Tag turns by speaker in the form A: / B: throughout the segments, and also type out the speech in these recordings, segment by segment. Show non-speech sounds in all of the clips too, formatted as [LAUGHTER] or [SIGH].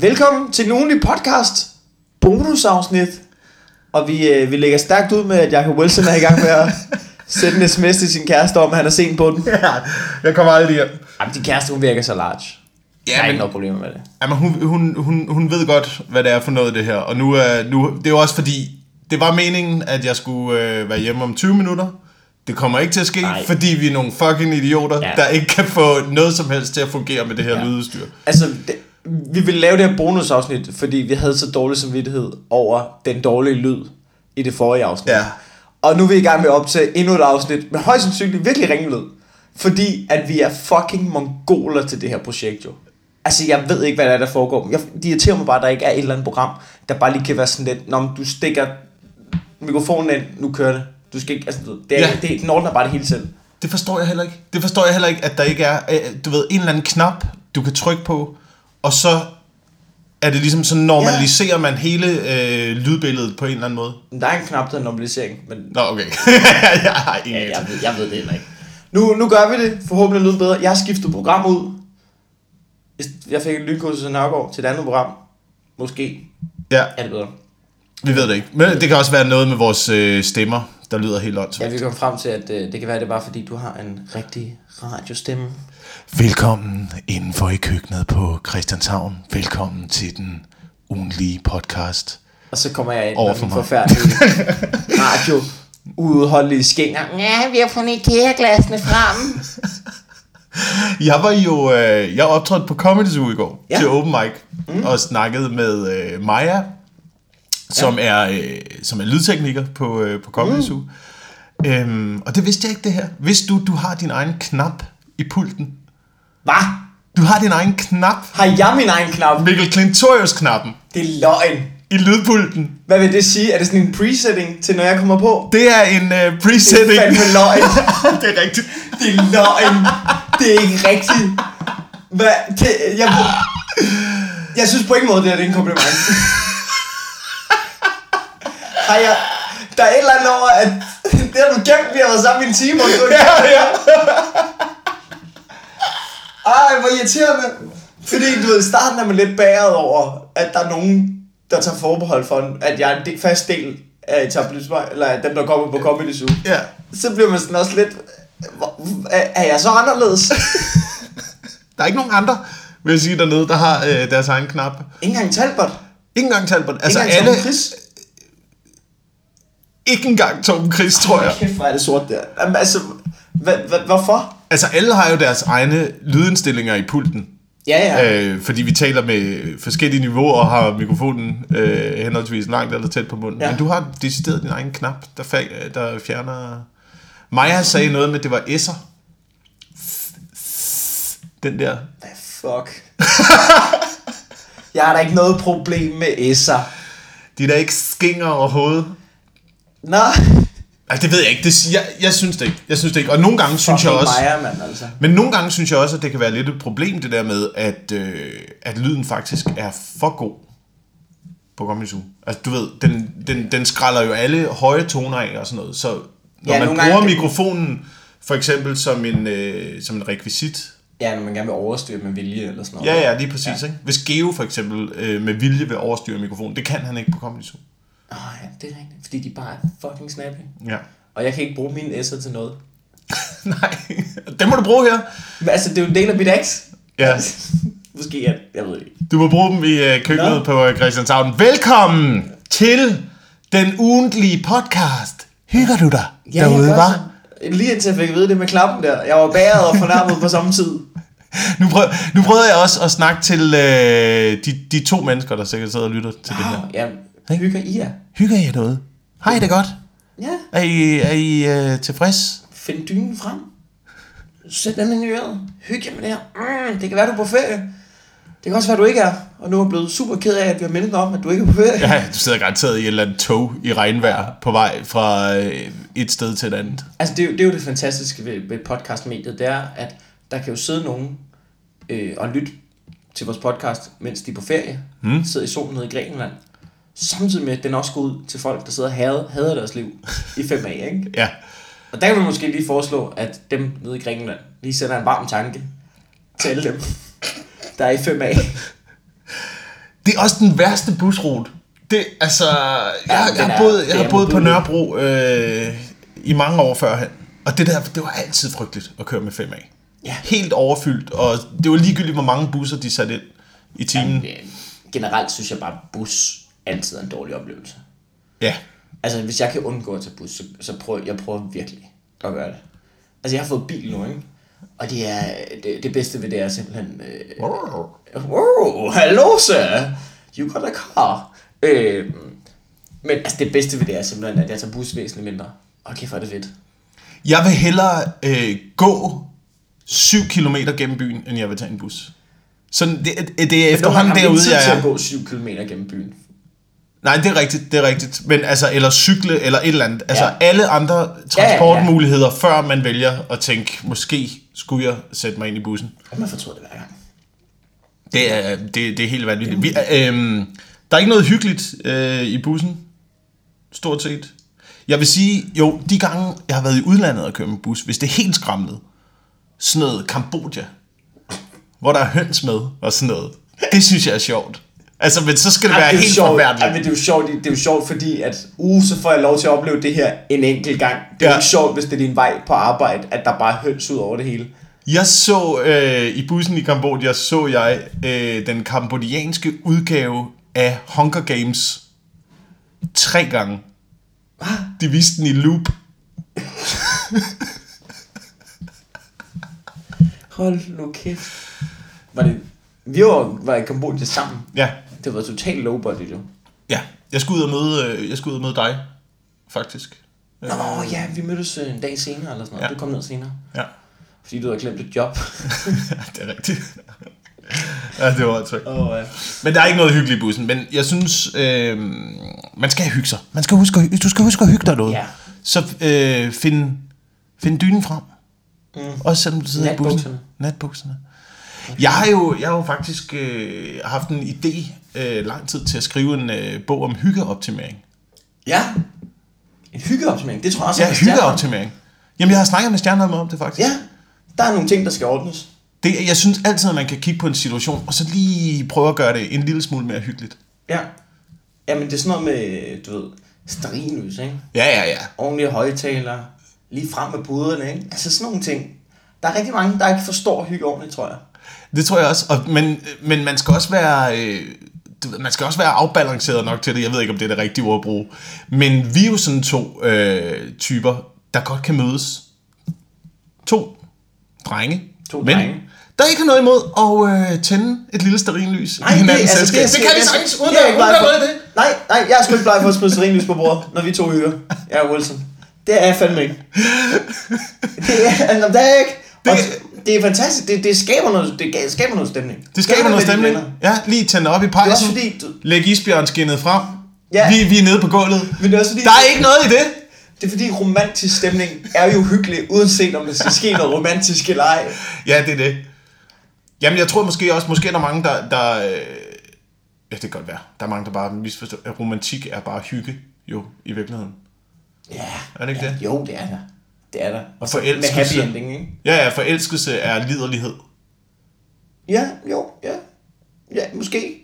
A: Velkommen til den ugenlige podcast, bonusafsnit. Og vi, øh, vi lægger stærkt ud med, at Jacob Wilson er i gang med at [LAUGHS] sende en sms til sin kæreste om, at han er sent på den.
B: Ja, jeg kommer aldrig hjem.
A: Jamen, din kæreste, hun virker så large. Ja, der er
B: men-
A: ikke noget problem med det.
B: Jamen, hun, hun, hun, hun ved godt, hvad det er for noget, det her. Og nu, er, nu det er jo også fordi, det var meningen, at jeg skulle øh, være hjemme om 20 minutter. Det kommer ikke til at ske,
A: Nej.
B: Fordi vi er nogle fucking idioter,
A: Ja.
B: der ikke kan få noget som helst til at fungere med det her
A: ja.
B: lydudstyr.
A: Altså, det, vi ville lave det her bonusafsnit, fordi vi havde så dårlig samvittighed over den dårlige lyd i det forrige afsnit.
B: Ja.
A: Og nu er vi i gang med at optage endnu et afsnit med højst sandsynligt virkelig ringe lyd. Fordi at vi er fucking mongoler til det her projekt jo. Altså jeg ved ikke hvad der er der foregår. Jeg, det irriterer mig bare at der ikke er et eller andet program Der bare lige kan være sådan lidt Når du stikker mikrofonen ind Nu kører det Du skal ikke Altså det, er. Ja. det, den ordner bare det hele selv
B: Det forstår jeg heller ikke. Det forstår jeg heller ikke, at der ikke er, øh, du ved, en eller anden knap, du kan trykke på, og så er det ligesom så normaliserer man hele øh, lydbilledet på en eller anden måde.
A: Der er en knap hedder normalisering Men
B: Nå, okay. [LAUGHS] jeg har ingen
A: ja,
B: ja,
A: jeg, ved, jeg ved det heller ikke nu, nu gør vi det Forhåbentlig lyder bedre Jeg har skiftet program ud Jeg fik et lynkursus i Nørgaard til et andet program Måske
B: ja,
A: er det bedre
B: vi ved det ikke. Men det kan også være noget med vores øh, stemmer, der lyder helt
A: Ja,
B: åndssvagt.
A: vi kom frem til, at øh, det kan være, det er bare fordi, du har en rigtig radiostemme.
B: Velkommen indenfor i køkkenet på Christianshavn. Velkommen til den ugenlige podcast.
A: Og så kommer jeg ind
B: Over
A: med
B: for
A: min
B: mig.
A: forfærdelige [LAUGHS] radio udholdelige skænger. Ja, vi har fundet IKEA-glasene frem. [LAUGHS]
B: Jeg var jo, øh, jeg optrådte på Comedy Zoo i går
A: Ja.
B: ja. til Open Mic mm. og snakkede med øh, Maja, som, ja. er, øh, som er lydtekniker på, øh, på Comedy Zoo. Øhm, og det vidste jeg ikke det her. Vidste du, du har din egen knap i pulten?
A: Hvad?
B: Du har din egen knap.
A: Har jeg min egen knap?
B: Mikkel Klintorius-knappen
A: Det er løgn.
B: i lydpulten.
A: Hvad vil det sige? Er det sådan en presetting til, når jeg kommer på?
B: Det er en
A: Det
B: presetting.
A: er fandme løgn. [LAUGHS]
B: det er rigtigt.
A: Det er løgn. Det er ikke rigtigt. Hvad? Det, jeg, jeg synes på ingen måde, det her det er en kompliment. Har jeg... Der er et eller andet over, at det har du gemt, vi har været sammen i en time, og du
B: Ja, ja.
A: Ej, hvor irriterende. Fordi du ved, i starten er man lidt bæret over, at der er nogen, der tager forbehold for, at jeg er en fast del af etablissement, eller af dem, der kommer på Comedy Zoo.
B: ja.
A: Så bliver man sådan også lidt, er, jeg så anderledes? [LAUGHS]
B: Der er ikke nogen andre, vil jeg sige dernede, der har øh, deres egen knap.
A: Ikke engang Talbot.
B: Ikke engang Talbot. Altså
A: ikke engang
B: alle,
A: Torben Chris.
B: ikke engang Torben Chris, tror jeg.
A: Kæft, hvor er det sort der. Jamen, altså, hva, hva, hvorfor?
B: Altså alle har jo deres egne lydindstillinger i pulten.
A: Ja, ja.
B: Øh, fordi vi taler med forskellige niveauer og har mikrofonen øh, henholdsvis langt eller tæt på munden.
A: Ja.
B: Men du har decideret din egen knap, der, fa- der fjerner... Maja sagde noget med, at det var S'er. Den der.
A: Hvad fuck? jeg har da ikke noget problem med S'er.
B: De der ikke skinger overhovedet.
A: Nå,
B: Altså, det ved jeg ikke. Det, jeg, jeg synes det ikke. Jeg synes det ikke. Og nogle gange synes jeg også...
A: Maja, mand, altså.
B: Men nogle gange synes jeg også, at det kan være lidt et problem, det der med, at, øh, at lyden faktisk er for god på Comedy Zoo. Altså, du ved, den, den, den skralder jo alle høje toner af og sådan noget. Så når
A: Ja,
B: man bruger
A: gange-
B: mikrofonen for eksempel som en, øh, som en rekvisit.
A: Ja, når man gerne vil overstyre med vilje eller sådan noget.
B: Ja, ja, lige præcis. Ja. Ikke? Hvis Geo for eksempel øh, med vilje vil overstyre mikrofonen, det kan han ikke på Comedy Zoo.
A: Ja, det er rigtigt. Fordi de bare er fucking snappy.
B: Ja.
A: Og jeg kan ikke bruge mine S'er til noget. [LAUGHS]
B: Nej, det må du bruge her.
A: Men altså, det er jo en del af mit ex.
B: Ja. [LAUGHS]
A: Måske, jeg, jeg ved ikke.
B: Du må bruge dem i øh, køkkenet
A: Nå.
B: På øh, Christianshavn. Velkommen til den ugentlige podcast. Hygger du dig
A: Ja,
B: derude, var?
A: Lige indtil jeg fik at vide det med klappen der. Jeg var bæret og fornærmet på samme tid. [LAUGHS]
B: Nu, prøv, nu prøvede jeg også at snakke til øh, de, de to mennesker, der sikkert sidder og lytter til det her.
A: Ja, hygger I jer?
B: Hygger I jer derude? Har I det godt?
A: Ja,
B: Er I, er I øh, tilfreds?
A: find dynen frem. Sæt den i øret. Hyg jer med det her. Mm, det kan være, du er på ferie. Det kan også være, du ikke er. Og nu er blevet super ked af, at vi har mindet dig om, at du ikke er på ferie.
B: Ja, du sidder garanteret i et eller andet tog i regnvejr på vej fra øh, et sted til et andet.
A: Altså, det er, jo, det er jo det fantastiske ved, ved podcastmediet, det er, at der kan jo sidde nogen øh, og lytte til vores podcast, mens de er på ferie, mm. sidder i solen nede i Grækenland, samtidig med, at den også går ud til folk, der sidder og hader, hader deres liv i 5A, ikke?
B: Ja,
A: Og der kan vi måske lige foreslå, at dem nede i Grækenland lige sender en varm tanke til alle dem, der er i 5A.
B: Det er også den værste busrute. Det, altså, jeg,
A: Ja,
B: jeg, har boet, jeg har boet på. Nørrebro øh, i mange år førhen. Og det der, det var altid frygteligt at køre med 5A.
A: Ja.
B: Helt overfyldt, og det var ligegyldigt, hvor mange busser de satte ind i timen.
A: Øh, Generelt synes jeg bare, bus altid er en dårlig oplevelse.
B: Ja.
A: Altså, hvis jeg kan undgå at tage bus, så, så prøver jeg prøver virkelig at gøre det. Altså, jeg har fået bil nu, ikke? Og det er det, det bedste ved det er simpelthen... Øh, wow, hello sir, you got a car. Øh, men altså, det bedste ved det er simpelthen, at jeg tager bus væsentligt mindre. Og kæft, hvor er det fedt.
B: Jeg vil hellere øh, gå 7 km gennem byen, end jeg vil tage en bus. Så det, det, er efterhånden
A: har
B: derude,
A: tid
B: jeg
A: til
B: er.
A: at gå 7 km gennem byen.
B: Nej, det er rigtigt, det er rigtigt. Men altså, eller cykle, eller et eller andet. Altså,
A: Ja.
B: alle andre
A: ja, ja.
B: transportmuligheder, før man vælger at tænke, måske skulle jeg sætte mig ind i bussen.
A: Og man fortryder det hver gang.
B: Det er, det, det er helt vanvittigt. Vi, øhm, der er ikke noget hyggeligt øh, i bussen, stort set. Jeg vil sige, jo, de gange, jeg har været i udlandet og kørt med bus, hvis det er helt skramlet, sådan noget Kambodja, hvor der er høns med og sådan noget, det synes jeg er sjovt. Altså, men så skal det
A: Ej,
B: være
A: det er
B: helt
A: sjovt.
B: forfærdeligt.
A: Ej, men det er jo sjovt, det er jo sjovt, fordi at uh, så får jeg lov til at opleve det her en enkelt gang. Det er
B: Ja.
A: jo ikke sjovt, hvis det er din vej på arbejde, at der bare er høns ud over det hele.
B: Jeg så øh, i bussen i Kambodja, så jeg øh, den kambodjanske udgave af Hunger Games tre gange.
A: Hvad?
B: De viste den i loop.
A: Hold nu kæft. Var det... Vi var, var i Kambodja sammen.
B: Ja,
A: Det var totalt low budget, jo.
B: ja. Jeg skulle ud og møde, øh, jeg skulle ud og møde dig, faktisk.
A: Nå, ja, vi mødtes øh, en dag senere, eller sådan noget.
B: Ja.
A: Du kom ned senere.
B: Ja,
A: Fordi du havde glemt et job. [LAUGHS]
B: det er rigtigt. ja, det var trygt.
A: oh, ja.
B: Men der er ikke noget hyggeligt i bussen. Men jeg synes, øh, man skal hygge sig. Man skal huske at, du skal huske at hygge dig noget.
A: Ja.
B: Så øh, find, find dynen frem. Mm. Også selvom du sidder i bussen.
A: Natbukserne.
B: Jeg har jo, jeg har jo faktisk øh, haft en idé øh, lang tid til at skrive en øh, bog om hyggeoptimering.
A: Ja. En hyggeoptimering. Det tror jeg også,
B: Ja,
A: er
B: hyggeoptimering. Jamen, jeg har snakket med Stjernholm om det faktisk.
A: Ja. Der er nogle ting, der skal ordnes.
B: Det, jeg synes altid, at man kan kigge på en situation, og så lige prøve at gøre det en lille smule mere hyggeligt.
A: Ja. Jamen, det er sådan noget med, du ved, sterinlys, ikke?
B: Ja, ja, ja.
A: Ordentlige højtalere, lige frem med buderne, ikke? Altså sådan nogle ting. Der er rigtig mange, der ikke forstår hygge ordentligt, tror jeg.
B: Det tror jeg også. Og, men, men man skal også være... Øh, du ved, man skal også være afbalanceret nok til det. Jeg ved ikke, om det er det rigtige ord at bruge. Men vi er jo sådan to øh, typer, der godt kan mødes. To drenge.
A: To
B: men,
A: drenge.
B: Der ikke har noget imod at øh, tænde et lille stearinlys
A: Nej,
B: i hinandens
A: altså,
B: selskab. Det,
A: er-
B: kan vi
A: er-
B: sagtens, uden at af det.
A: Nej, nej, jeg er sgu ikke bleg for at smide sterinlys på bordet, når vi to hygger. Jeg er Wilson. Det er jeg fandme ikke. [LAUGHS] Det er, altså, det er jeg ikke. Og det er fantastisk. Det, det, skaber noget, det skaber noget stemning.
B: Det skaber
A: Gør
B: noget stemning. Ja, lige tænde op i
A: Det er også
B: pejsen.
A: fordi, du,
B: Læg isbjørnskinnet frem.
A: Ja.
B: Vi, vi er nede på gulvet.
A: men det er også fordi,
B: Der er ikke noget i det.
A: det er fordi romantisk stemning er jo hyggelig, uanset om der skal ske noget romantisk eller ej.
B: Ja, det er det. Jamen, jeg tror måske også, måske er der mange, der... der øh, ja, det kan godt være. Der er mange, der bare misforstår, at romantik er bare hygge, jo, i virkeligheden.
A: Ja.
B: Er det ikke
A: ja,
B: det?
A: Jo, det er der. Det er der.
B: Og
A: Med happy ending, ikke?
B: Ja, ja, forelskelse er liderlighed.
A: Ja, jo, ja. Ja, måske.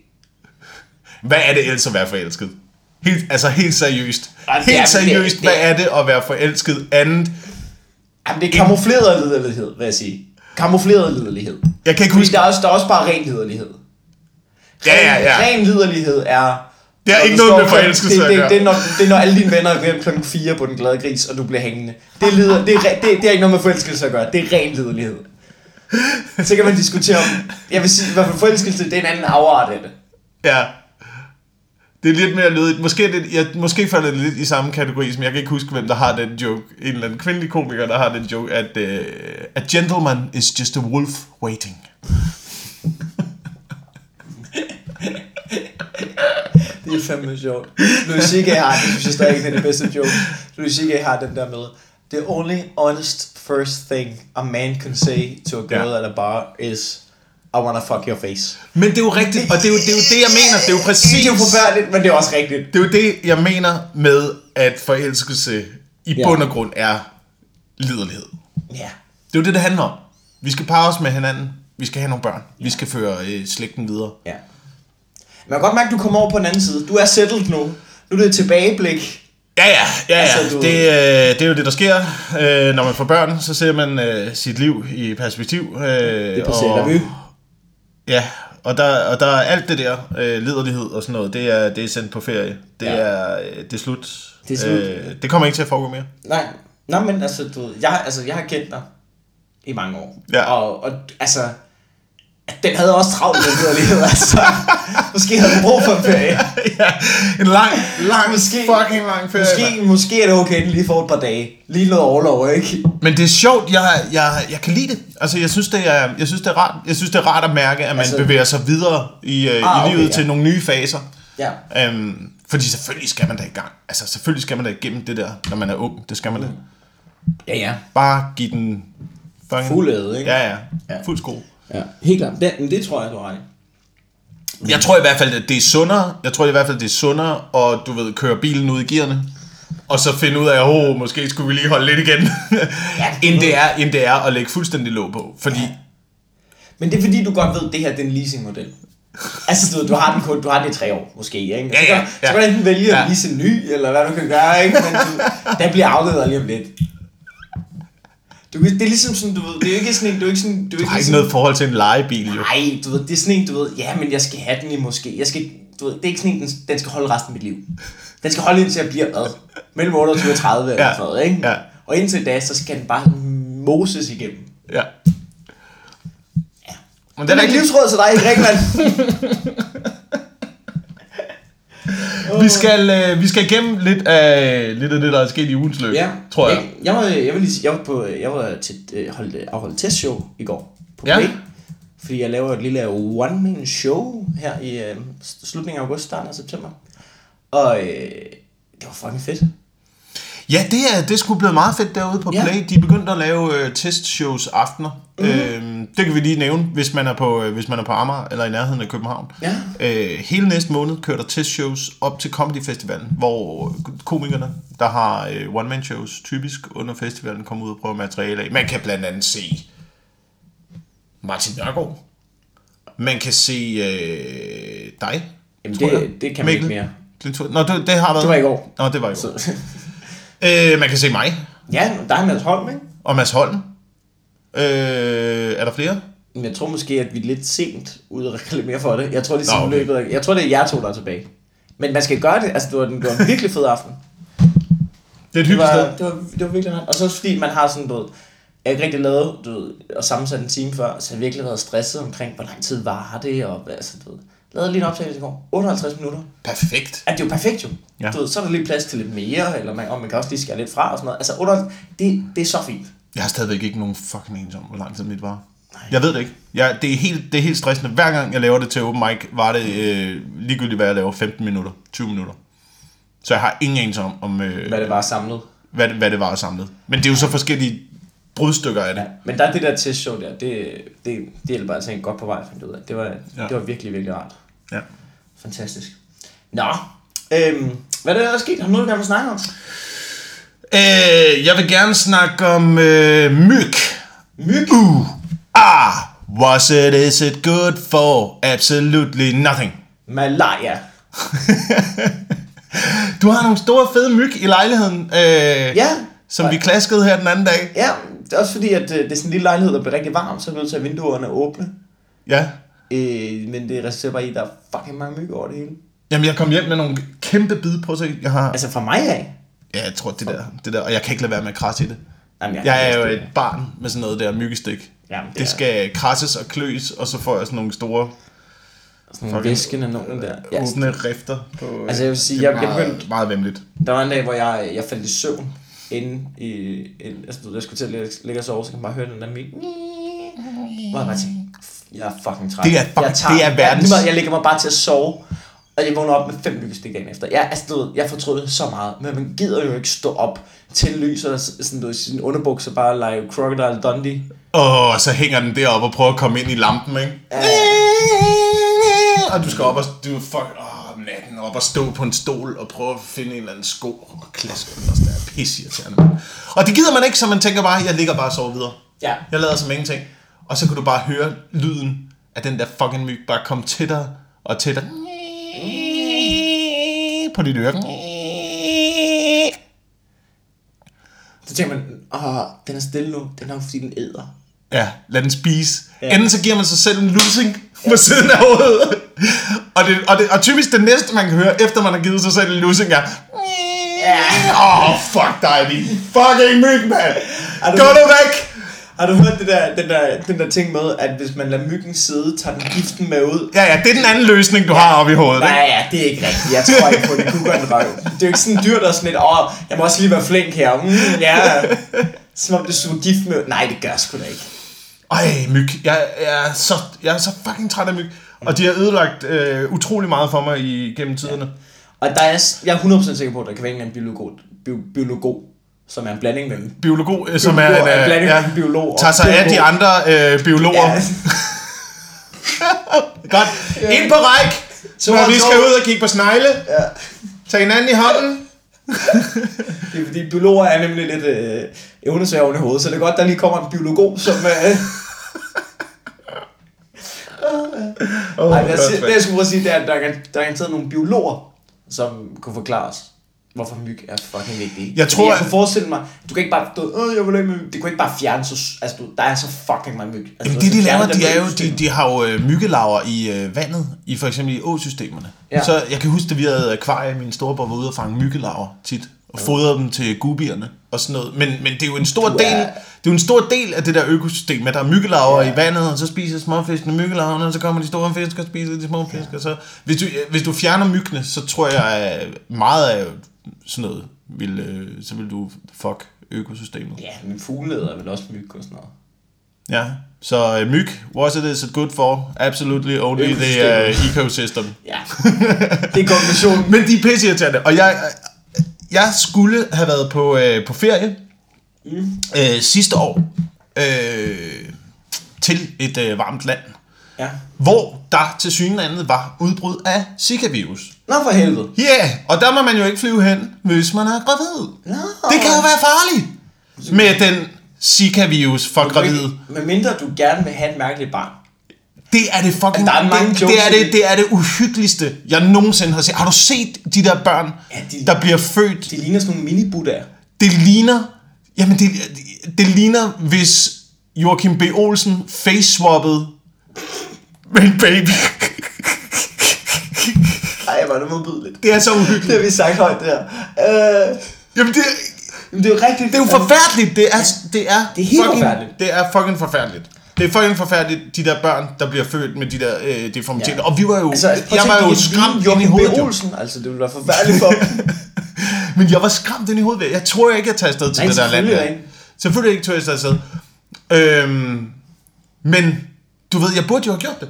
B: Hvad er det ellers at være forelsket? Helt, altså helt seriøst.
A: Det
B: Helt
A: er- det-
B: seriøst,
A: det-
B: hvad er det at være forelsket andet?
A: Jamen, det er kamufleret liderlighed, vil jeg sige. Kamufleret liderlighed.
B: Jeg kan ikke
A: Fordi
B: huske...
A: der er, også, der er også bare ren liderlighed.
B: Ja, ja, ja.
A: Ren liderlighed er...
B: Det
A: når
B: ikke noget med forelskelse
A: det, det,
B: gøre.
A: det, er når, det er når alle dine venner er ved klokken 4 på den glade gris, og du bliver hængende. Det, lider, det, er, det, det har ikke noget med forelskelse at gøre. Det er ren liderlighed. Så kan man diskutere om... Jeg vil sige, i hvert fald forelskelse, det er en anden afart af det.
B: Ja. Det er lidt mere lødigt. Måske, er det, jeg, måske falder det lidt i samme kategori, som jeg kan ikke huske, hvem der har den joke. En eller anden kvindelig komiker, der har den joke, at uh, a gentleman is just a wolf waiting.
A: Det er fandme sjovt. Louis C.K. har, det synes jeg stadig er det bedste joke. Louis C.K. har den der med, The only honest first thing a man can say to a girl
B: Ja.
A: at a bar is, I wanna fuck your face.
B: Men det er jo rigtigt, og det er jo det, er jo det jeg mener. Det er jo præcis...
A: Det er jo forfærdeligt, men det er også rigtigt.
B: Det er jo det, jeg mener med, at forelskelse i
A: Ja.
B: bund og grund er liderlighed.
A: Ja.
B: Det er jo det, det handler om. Vi skal parre os med hinanden. Vi skal have nogle børn. Vi skal føre øh, slægten videre.
A: Ja. Man kan godt mærke, at du kommer over på den anden side. Du er settled nu. Nu er det et tilbageblik.
B: Ja, ja, ja, ja.
A: Altså, du-
B: Det, øh, det er jo det, der sker. Øh, når man får børn, så ser man øh, sit liv i perspektiv. Øh,
A: Det passerer revy.
B: Ja, og der, og der er alt det der, øh, liderlighed og sådan noget, det er, det er sendt på ferie. Det,
A: Ja.
B: er, øh, det er slut.
A: Det er slut.
B: Øh, det kommer ikke til at foregå mere.
A: Nej, Nå, men altså, du ved, jeg, altså, jeg har kendt dig i mange år.
B: Ja.
A: Og, og altså, den havde også travlt med liderlighed, [LAUGHS] altså. Måske havde du brug for en ferie. [LAUGHS]
B: ja, en lang, lang,
A: Måske-
B: fucking lang ferie.
A: Måske, måske er det okay, den lige får et par dage. Lige noget overlov, ikke?
B: Men det er sjovt, jeg, jeg, jeg kan lide det. Altså, jeg synes, det er, jeg synes, det er rart. Jeg synes, det er rart at mærke, at man
A: Altså-
B: bevæger sig videre i, øh,
A: Ah,
B: i
A: okay,
B: livet
A: ja.
B: til nogle nye faser.
A: Ja.
B: Øhm, fordi selvfølgelig skal man da i gang. Altså, selvfølgelig skal man da igennem det der, når man er ung. Det skal man da.
A: Ja, ja.
B: Bare give den... fucking-
A: Fuld æde, ikke?
B: Ja, ja.
A: Ja.
B: Fuld skrue.
A: Ja, helt klart. Det, men det tror jeg, du har ret i.
B: Jeg tror i hvert fald, at det er sundere. Jeg tror i hvert fald, det er sundere, og du ved, køre bilen ud i gearne. Og så finde ud af, at oh, måske skulle vi lige holde lidt igen. [LAUGHS] end, det er, end det er at lægge fuldstændig låg på. Fordi
A: Men det er fordi, du godt ved, at det her det er en leasingmodel. Altså, du, du, har den kun, du har den i tre år, måske, ikke?
B: Ja,
A: så,
B: ja,
A: kan,
B: ja.
A: så kan du enten vælge
B: Ja.
A: at lease en ny, eller hvad du kan gøre, ikke? Men du, [LAUGHS] den bliver afleveret lige om lidt. Du, det er ligesom sådan, du ved, det er jo ikke sådan en, du er ikke sådan, du, er
B: du har ikke
A: sådan,
B: noget forhold til en legebil, jo.
A: Nej, du ved, det er sådan en, du ved, ja, men jeg skal have den i måske, jeg skal, du ved, det er ikke sådan en, den, den skal holde resten af mit liv. Den skal holde indtil jeg bliver hvad? Mellem 28 og 30 eller
B: Ja,
A: sådan noget, ikke?
B: ja.
A: Og indtil da, så skal den bare moses igennem.
B: Ja.
A: Ja.
B: Men
A: Det er ikke livsråd til dig Grækenland. [LAUGHS] [LAUGHS]
B: Vi skal, øh, vi skal igennem lidt af, lidt af det, der er sket i ugens løb,
A: Ja,
B: tror jeg.
A: Jeg, jeg, var, jeg, vil lige jeg var, på, jeg var til øh, holdt, afholdt testshow i går på
B: Ja.
A: Play. Fordi jeg laver et lille one-man show her i øh, slutningen af august, starten af september. Og øh, det var fucking fedt.
B: Ja, det er, det er sgu blevet meget fedt derude på
A: Ja.
B: Play. De er begyndt at lave øh, testshows aftener. Mm. Øhm, det kan vi lige nævne, hvis man er på, øh, hvis man er på Amager eller i nærheden af København.
A: Ja.
B: Øh, hele næste måned kører der testshows op til Comedy Festivalen, hvor komikerne, der har øh, one-man-shows typisk under festivalen, kommer ud og prøver materiale af. Man kan blandt andet se Martin Nørgaard. Man kan se øh, dig.
A: Jamen, det,
B: jeg.
A: det kan man ikke
B: Mikkel.
A: mere.
B: Klintholm. Nå, det, det har været.
A: Det var i går.
B: Nå, det var i går.
A: Så,
B: Øh, man kan se mig
A: ja, der er Mads Holm, ikke?
B: og Mads Holm. Øh, er der flere?
A: Men jeg tror måske, at vi er lidt sent ude at reklamere for det. Jeg tror, det er
B: Nå, okay.
A: løbet af, Jeg tror, det er jer to, der er tilbage. Men man skal gøre det. Altså, det var, den, det var en virkelig fed aften.
B: Det er et hyggeligt sted.
A: det var, det var virkelig rart. Og så fordi man har sådan, du ved, jeg ikke rigtig lavet, du ved, og sammensat en time før, så jeg har virkelig været stresset omkring, hvor lang tid var det, og altså, du ved, lavede lige en optagelse i går. 58 minutter.
B: Perfekt.
A: At det er jo perfekt jo.
B: Ja.
A: Du ved, så er der lige plads til lidt mere, eller man, og man kan også lige skære lidt fra og sådan noget. Altså, 58, det, det er så fint.
B: Jeg har stadigvæk ikke nogen fucking anelse om, hvor lang tid mit var.
A: Nej.
B: Jeg ved det ikke. Jeg, det, er helt, det er helt stressende. Hver gang jeg laver det til open mic, var det øh, ligegyldigt, hvad jeg laver, 15 minutter, 20 minutter. Så jeg har ingen anelse om, om øh,
A: Hvad det var samlet.
B: hvad, hvad det var samlet. Men det er jo så forskellige brudstykker af det.
A: Ja, men der er det der testshow der, det, det, det hjælper altså en godt på vej, fandt ud af. Det var. Ja. det var virkelig, virkelig rart.
B: Ja.
A: Fantastisk. Nå, øhm, hvad er det, der er sket? Har du noget, du gerne vil snakke om?
B: Øh, jeg vil gerne snakke om øh, myg.
A: Myg?
B: Uh, ah, was it, is it good for? Absolutely nothing.
A: Malaria. [LAUGHS]
B: Du har nogle store fede myg i lejligheden, øh,
A: Ja.
B: som vi klaskede her den anden dag.
A: Ja, det er også fordi, at øh, det er sådan en lille lejlighed, der bliver rigtig varm, så er vi nødt til at vinduerne åbne.
B: Ja.
A: Øh, men det resulterer bare i, at der er fucking mange myg over det hele.
B: Jamen, jeg kom hjem med nogle kæmpe bid på sig. Jeg har...
A: Altså fra mig af.
B: Ja, jeg tror, det der, det der... Og jeg kan ikke lade være med at krasse i det.
A: Jamen,
B: Jeg er jo
A: det.
B: et barn med sådan noget der myggestik.
A: Jamen, det,
B: Det skal krasses og kløs, og så får jeg sådan nogle store
A: sådan nogle væskende nogen der. Ja,
B: åbne rifter. På,
A: Altså, jeg vil sige,
B: det er
A: jeg- jeg
B: meget,
A: begyndte-
B: meget vemmeligt.
A: Der var en dag, hvor jeg, jeg faldt i søvn inde i... En, altså, du jeg skulle til at ligge og sove, så kan man bare høre den der myg. Hvor jeg bare tænkte, jeg er fucking træt.
B: Det er fucking-
A: jeg tager,
B: det er
A: jeg,
B: verdens-
A: meget, jeg ligger mig bare til at sove, og jeg vågner op med fem myggestik dagen efter. Jeg, altså, du ved, jeg fortrød så meget, men man gider jo ikke stå op til lys og sådan, du sin underbukser bare lege Crocodile Dundee.
B: Og så hænger den deroppe og prøver at komme ind i lampen, ikke? Og du skal op og, du fuck, åh, om natten op og stå på en stol og prøve at finde en eller anden sko og klaske den og sådan der mand. Og det gider man ikke, så man tænker bare, jeg ligger bare og sover videre.
A: Ja.
B: Jeg lader som ingenting. Og så kan du bare høre lyden af den der fucking myg bare komme tættere og tættere. på dit øre.
A: Så tænker man, åh, den er stille nu. Den er jo fordi, den æder.
B: Ja, lad den spise. Ja.
A: Ja.
B: Enten så giver man sig selv en losing på siden af hovedet. Og, det, og, det, og typisk det næste, man kan høre, efter man har givet sig selv en losing, er... Åh, oh, fuck dig, din fucking myg, mand! Gå nu væk!
A: Har du hørt det der, den, der, den der ting med, at hvis man lader myggen sidde, tager den giften med ud?
B: Ja, ja, det er den anden løsning, du har oppe i hovedet.
A: Nej, ja, det er ikke rigtigt. Jeg tror ikke på det. kunne gøre en røv. Det er jo ikke sådan dyr, der er sådan lidt, åh, jeg må også lige være flink her. Mm, ja. Som om det suger gift med. Nej, det gør sgu da ikke.
B: Ej, myg. Jeg, jeg, er så, jeg er så fucking træt af myg. Og de har ødelagt øh, utrolig meget for mig i, gennem tiderne.
A: Og der er, jeg er 100% sikker på, at der kan være en eller anden biolog, bio, biolog som er en blanding mellem
B: Biolog, øh, som er
A: Biolog
B: en,
A: er en blanding
B: ja,
A: mellem biolog og
B: tager sig af de
A: biolog.
B: andre øh, biologer.
A: Ja. [LAUGHS]
B: Godt. Ind på ræk,
A: Så
B: når vi skal ud og kigge på snegle.
A: Ja.
B: Tag hinanden i hånden. [LAUGHS]
A: Det er fordi biologer er nemlig lidt øh, evnesvævende i hovedet, så det er godt, der lige kommer en biolog, som... Øh,
B: Oh, [LAUGHS]
A: Ej, jeg, det jeg skulle prøve at sige, det er, at der er, er garanteret nogle biologer, som kunne forklare os, hvorfor myg er fucking vigtige.
B: Jeg tror,
A: jeg kunne forestille mig, du kan ikke bare, du, øh, jeg vil ikke med myg. Det kunne ikke bare fjerne, så, altså du, der er så fucking mange myg. Altså,
B: Jamen det de laver, de, er jo, de, de har jo øh, myggelaver i øh, vandet, i for eksempel i åsystemerne. Ja.
A: Ja.
B: Så jeg kan huske, at vi havde akvarie, min storebror var ude og fange myggelaver tit, og fodrede dem til gubierne og sådan noget. Men, men det er jo en stor
A: Du
B: del,
A: er-
B: det er jo en stor del af det der økosystem, at der er myggelaver
A: Ja.
B: i vandet, og så spiser småfiskene myggelaverne, og så kommer de store fisk og spiser de små fisk. Og så, hvis, du, hvis du fjerner myggene, så tror jeg, at meget af sådan noget, vil, øh, så vil du fuck økosystemet.
A: Ja, men fugle er vel også myg og sådan noget.
B: Ja, så uh, myg, what it is it good for? Absolutely only the uh, ecosystem. [LAUGHS]
A: Ja, det er konklusionen.
B: Men de er pisseirriterende, og jeg, jeg skulle have været på, uh, på ferie mm. uh, sidste år uh, til et uh, varmt land,
A: Ja.
B: hvor der til synlandet var udbrud af Zika-virus.
A: Nå for helvede.
B: Ja, yeah, og der må man jo ikke flyve hen, hvis man er gravid.
A: Nå.
B: Det kan jo være farligt med den Zika-virus for gravide.
A: Med mindre du gerne vil have et mærkeligt barn.
B: Det er det fucking...
A: Der er mange
B: det, det, er det, det er det uhyggeligste, jeg nogensinde har set. Har du set de der børn,
A: Ja, de-
B: der bliver født?
A: De ligner sådan nogle mini-buddhaer.
B: Det ligner... Jamen, det, det ligner, hvis Joachim B. Olsen face-swappede med en baby.
A: Ej, er det modbydeligt.
B: Det er så uhyggeligt.
A: Det har vi sagt højt der. Øh,
B: Jamen, det,
A: men det er jo rigtigt.
B: det er jo forfærdeligt. Det er, det er,
A: Det er helt
B: fucking,
A: forfærdeligt.
B: Det er fucking forfærdeligt. Det er fucking forfærdeligt, de der børn, der bliver født med de der øh, deformiteter.
A: Ja.
B: Og vi var jo,
A: Altså,
B: jeg var jo skræmt ind i hovedet.
A: Olsen, altså det ville være forfærdeligt for. [LAUGHS]
B: Men jeg var skræmt ind i hovedet. Jeg tror ikke, jeg tager afsted til
A: Nej,
B: det der land.
A: selvfølgelig ikke.
B: Selvfølgelig ikke tog jeg afsted. Øhm, men du ved, jeg burde jo have gjort det.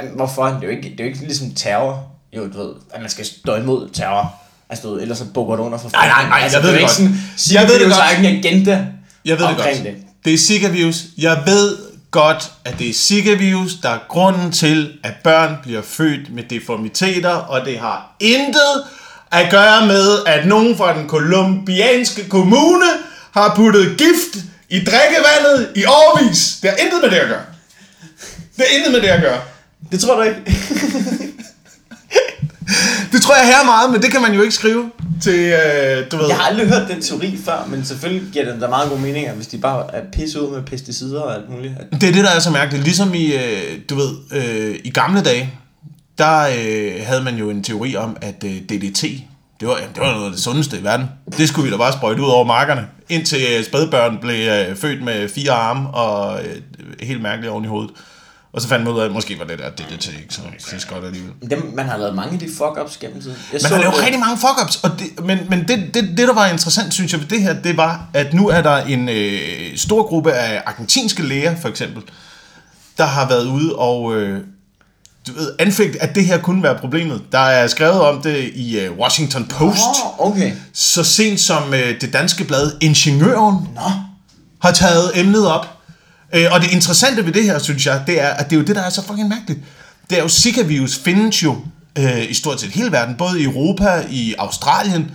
A: Jamen, hvorfor? Det er, jo ikke, det er jo ikke ligesom terror. Jo, du ved, at man skal stå imod terror. Altså, du ved, ellers så bukker du under for
B: Nej, nej, nej,
A: altså,
B: jeg ved
A: det.
B: det godt.
A: sådan,
B: Jeg ved det
A: det
B: godt.
A: er ikke en agenda
B: Jeg ved det godt.
A: det.
B: Det er Zika-virus. Jeg ved godt, at det er Zika-virus, der er grunden til, at børn bliver født med deformiteter, og det har intet at gøre med, at nogen fra den kolumbianske kommune har puttet gift i drikkevandet i årvis. Det har intet med det at gøre. Det har intet med det at gøre.
A: Det tror du ikke? [LAUGHS]
B: Det tror jeg her meget, men det kan man jo ikke skrive til, øh, du ved...
A: Jeg har aldrig hørt den teori før, men selvfølgelig giver den da meget god mening, hvis de bare er pisse ud med pesticider og alt muligt.
B: Det er det, der er så mærkeligt. Ligesom i, øh, du ved, øh, i gamle dage, der øh, havde man jo en teori om, at øh, DDT, det var, jamen, det var noget af det sundeste i verden. Det skulle vi da bare sprøjte ud over markerne, indtil øh, spædbørn blev øh, født med fire arme og øh, helt mærkeligt oven i hovedet. Og så fandt man ud af, at måske var det der DDT ikke så, så godt alligevel.
A: dem, man har lavet mange af de fuck-ups gennem tiden. Jeg
B: Man har lavet rigtig mange fuck-ups, og det, men, men det, det, det, der var interessant, synes jeg, ved det her, det var, at nu er der en øh, stor gruppe af argentinske læger, for eksempel, der har været ude og øh, du ved, anfægt, at det her kunne være problemet. Der er skrevet om det i øh, Washington Post,
A: Åh, okay.
B: så sent som øh, det danske blad Ingeniøren
A: Nå,
B: har taget emnet op. Øh, og det interessante ved det her, synes jeg, det er, at det er jo det, der er så fucking mærkeligt. Det er jo, Zika-virus findes jo øh, i stort set hele verden, både i Europa, i Australien.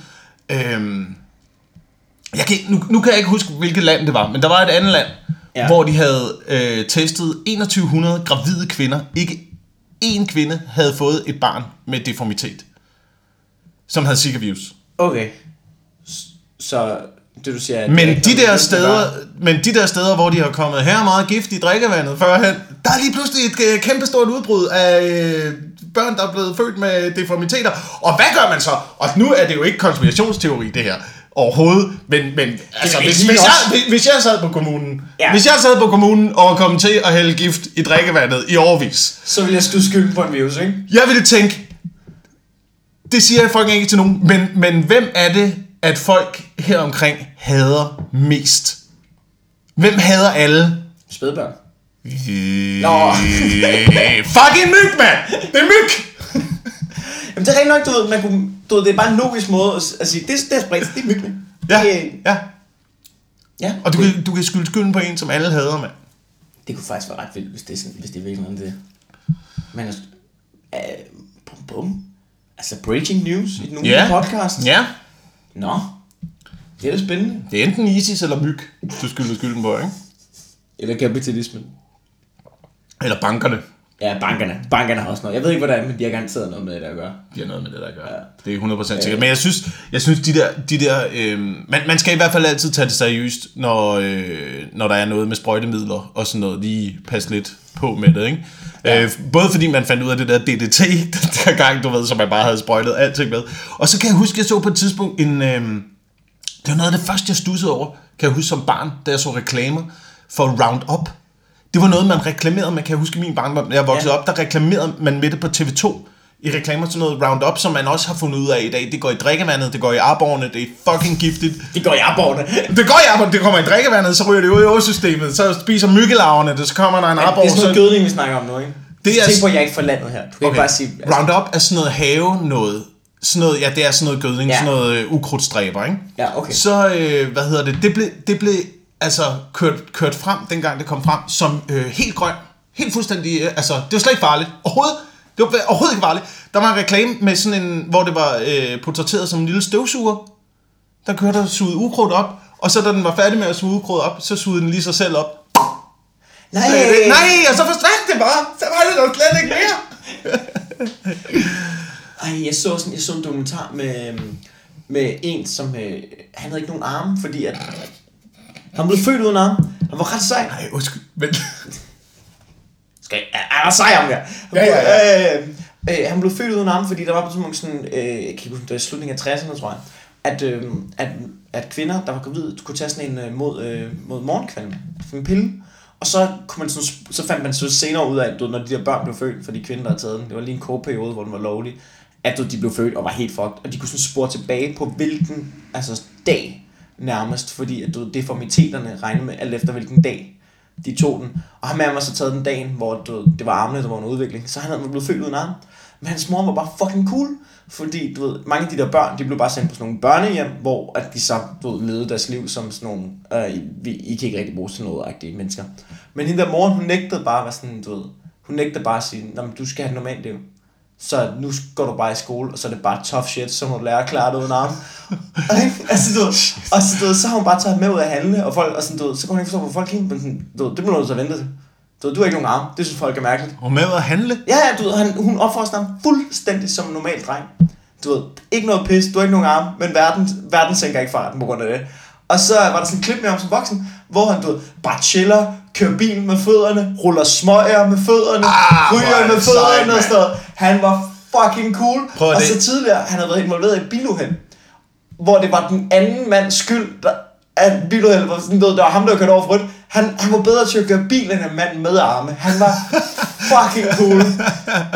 B: Øh, jeg kan, nu, nu kan jeg ikke huske, hvilket land det var, men der var et andet land. Ja. hvor de havde øh, testet 2100 gravide kvinder, ikke en kvinde havde fået et barn med deformitet, som havde abuse.
A: Okay. Så det du siger... er
B: Men de der steder, men de der steder, hvor de har kommet her er meget gift i drikkevandet førhen, der er lige pludselig et øh, kæmpestort udbrud af øh, børn, der er blevet født med deformiteter. Og hvad gør man så? Og nu er det jo ikke konspirationsteori, det her overhovedet, men, men altså, hvis, hvis, jeg, hvis- jeg sad på kommunen,
A: Ja.
B: hvis jeg sad på kommunen og kommet til at hælde gift i drikkevandet i årvis,
A: Så vil jeg skyde skylden på en virus, ikke?
B: jeg ville tænke, det siger jeg fucking ikke til nogen, men, men hvem er det, at folk her omkring hader mest? Hvem hader alle?
A: Spædbørn.
B: Nå. [LAUGHS] fucking myg, mand! Det er myg!
A: Jamen det er rigtig nok, du ved, man kunne, du ved, det er bare en logisk måde at, at sige, det, det er spredt, det er myggende.
B: Ja,
A: Det,
B: ja.
A: ja.
B: Og du kan, du kan skylde skylden på en, som alle hader, mand.
A: Det kunne faktisk være ret vildt, hvis det er, sådan, hvis det er virkelig noget det. Men altså, øh, bum, bum. Altså breaking news i den uge
B: Ja.
A: podcast.
B: Ja.
A: Nå, det er da spændende.
B: Det er enten ISIS eller myg, du skylder skylden på, ikke?
A: Eller kapitalismen.
B: Eller bankerne.
A: Ja, bankerne. Bankerne har også noget. Jeg ved ikke, hvordan, men de har garanteret noget med det der at gøre.
B: De har noget med det, der gør. Ja. Det er 100% sikkert. Men jeg synes, jeg synes de der, de der øh, man, man skal i hvert fald altid tage det seriøst, når, øh, når der er noget med sprøjtemidler og sådan noget. Lige passe lidt på med det, ikke? Ja. Øh, både fordi man fandt ud af det der DDT, [LAUGHS] den der gang, du ved, som man bare havde sprøjtet alting med. Og så kan jeg huske, jeg så på et tidspunkt en... Øh, det var noget af det første, jeg stussede over, kan jeg huske som barn, da jeg så reklamer for Roundup. Det var noget, man reklamerede med, kan huske min barndom, jeg voksede
A: Ja.
B: op, der reklamerede man med det på TV2 i reklamer til noget Roundup, som man også har fundet ud af i dag. Det går i drikkevandet, det går i arborne, det er fucking giftigt.
A: De går i arborne.
B: Det går i arborne, [LAUGHS] det kommer i drikkevandet, så ryger det ud i åsystemet, så spiser myggelarverne det, så kommer der en
A: Det
B: arbor,
A: er sådan noget
B: så...
A: gødning, vi snakker om nu, ikke?
B: Det er-
A: Tænk på, at jeg ikke fra landet her. Du kan okay. bare sige... Altså,
B: Roundup er sådan noget have noget. Sådan noget, ja, det er sådan noget gødning,
A: ja.
B: sådan noget øh, ukrudtstræber, ikke?
A: Ja, okay.
B: Så, øh, hvad hedder det, det blev, det blev altså kørt, kørt frem, dengang det kom frem, som øh, helt grøn. Helt fuldstændig, øh, altså, det var slet ikke farligt. Overhovedet. Det var overhovedet ikke farligt. Der var en reklame med sådan en, hvor det var øh, portrætteret som en lille støvsuger, der kørte og sugede ukrudt op, og så da den var færdig med at suge ukrudt op, så sugede den lige sig selv op.
A: Nej,
B: Øh, nej, og så forsvandt det bare. Så var det nok slet ikke mere. [LAUGHS]
A: Ej, jeg så, sådan, jeg så en dokumentar med, med en, som... Øh, han havde ikke nogen arme, fordi at... Han blev født uden arme. Han var ret sej.
B: Nej, undskyld, men... [LAUGHS]
A: Skal jeg, er der sej om jer?
B: Ja, ja,
A: Øh, øh, han blev født uden arme, fordi der var på sådan sådan, øh, jeg kan ikke huske, det var slutningen af 60'erne, tror jeg, at, øh, at, at kvinder, der var gravide, kunne tage sådan en øh, mod, øh, mod morgenkvalme, en pille, og så, kunne man sådan, så fandt man så senere ud af, at du, når de der børn blev født, for de kvinder, der havde taget den, det var lige en kort periode, hvor den var lovlig, at du, de blev født og var helt fucked, og de kunne sådan spore tilbage på hvilken altså, dag nærmest, fordi at du, ved, deformiteterne regne med alt efter hvilken dag de tog den. Og ham var så taget den dagen, hvor du, ved, det var armene, der var en udvikling. Så han havde blevet født uden arm. Men hans mor var bare fucking cool. Fordi du ved, mange af de der børn, de blev bare sendt på sådan nogle børnehjem, hvor at de så du ved, levede deres liv som sådan nogle, øh, vi, I kan ikke rigtig bruge til noget agtige mennesker. Men hende der mor, hun nægtede bare at være sådan, du ved, hun nægtede bare at sige, "Nå, men du skal have et normalt liv. Så nu går du bare i skole, og så er det bare tough shit, så må du lære at klare det uden arm. Altså, du og så, du så har hun bare taget med ud at handle, og folk, og sådan, du så kunne hun ikke forstå, hvor folk gik, men sådan, du det bliver noget, så vente til. Du, du har ikke nogen arm, det synes folk er mærkeligt.
B: Og med at handle.
A: Ja, ja, du han, hun opfører ham fuldstændig som en normal dreng. Du ved, ikke noget pis, du har ikke nogen arm, men verden, verden sænker ikke farten på grund af det. Og så var der sådan en klip med ham som voksen, hvor han du ved, bare chiller, kører bil med fødderne, ruller smøger med fødderne,
B: Ah, er
A: ryger med fødderne og sådan noget. Han var fucking cool.
B: Prøv
A: og
B: det-
A: så tidligere, han havde været involveret i et biluheld, hvor det var den anden mands skyld, der, at biluheldet var sådan, ved, det var ham, der kørte over for rødt. Han, han var bedre til at køre bil, end en mand med arme. Han var [LAUGHS] fucking cool.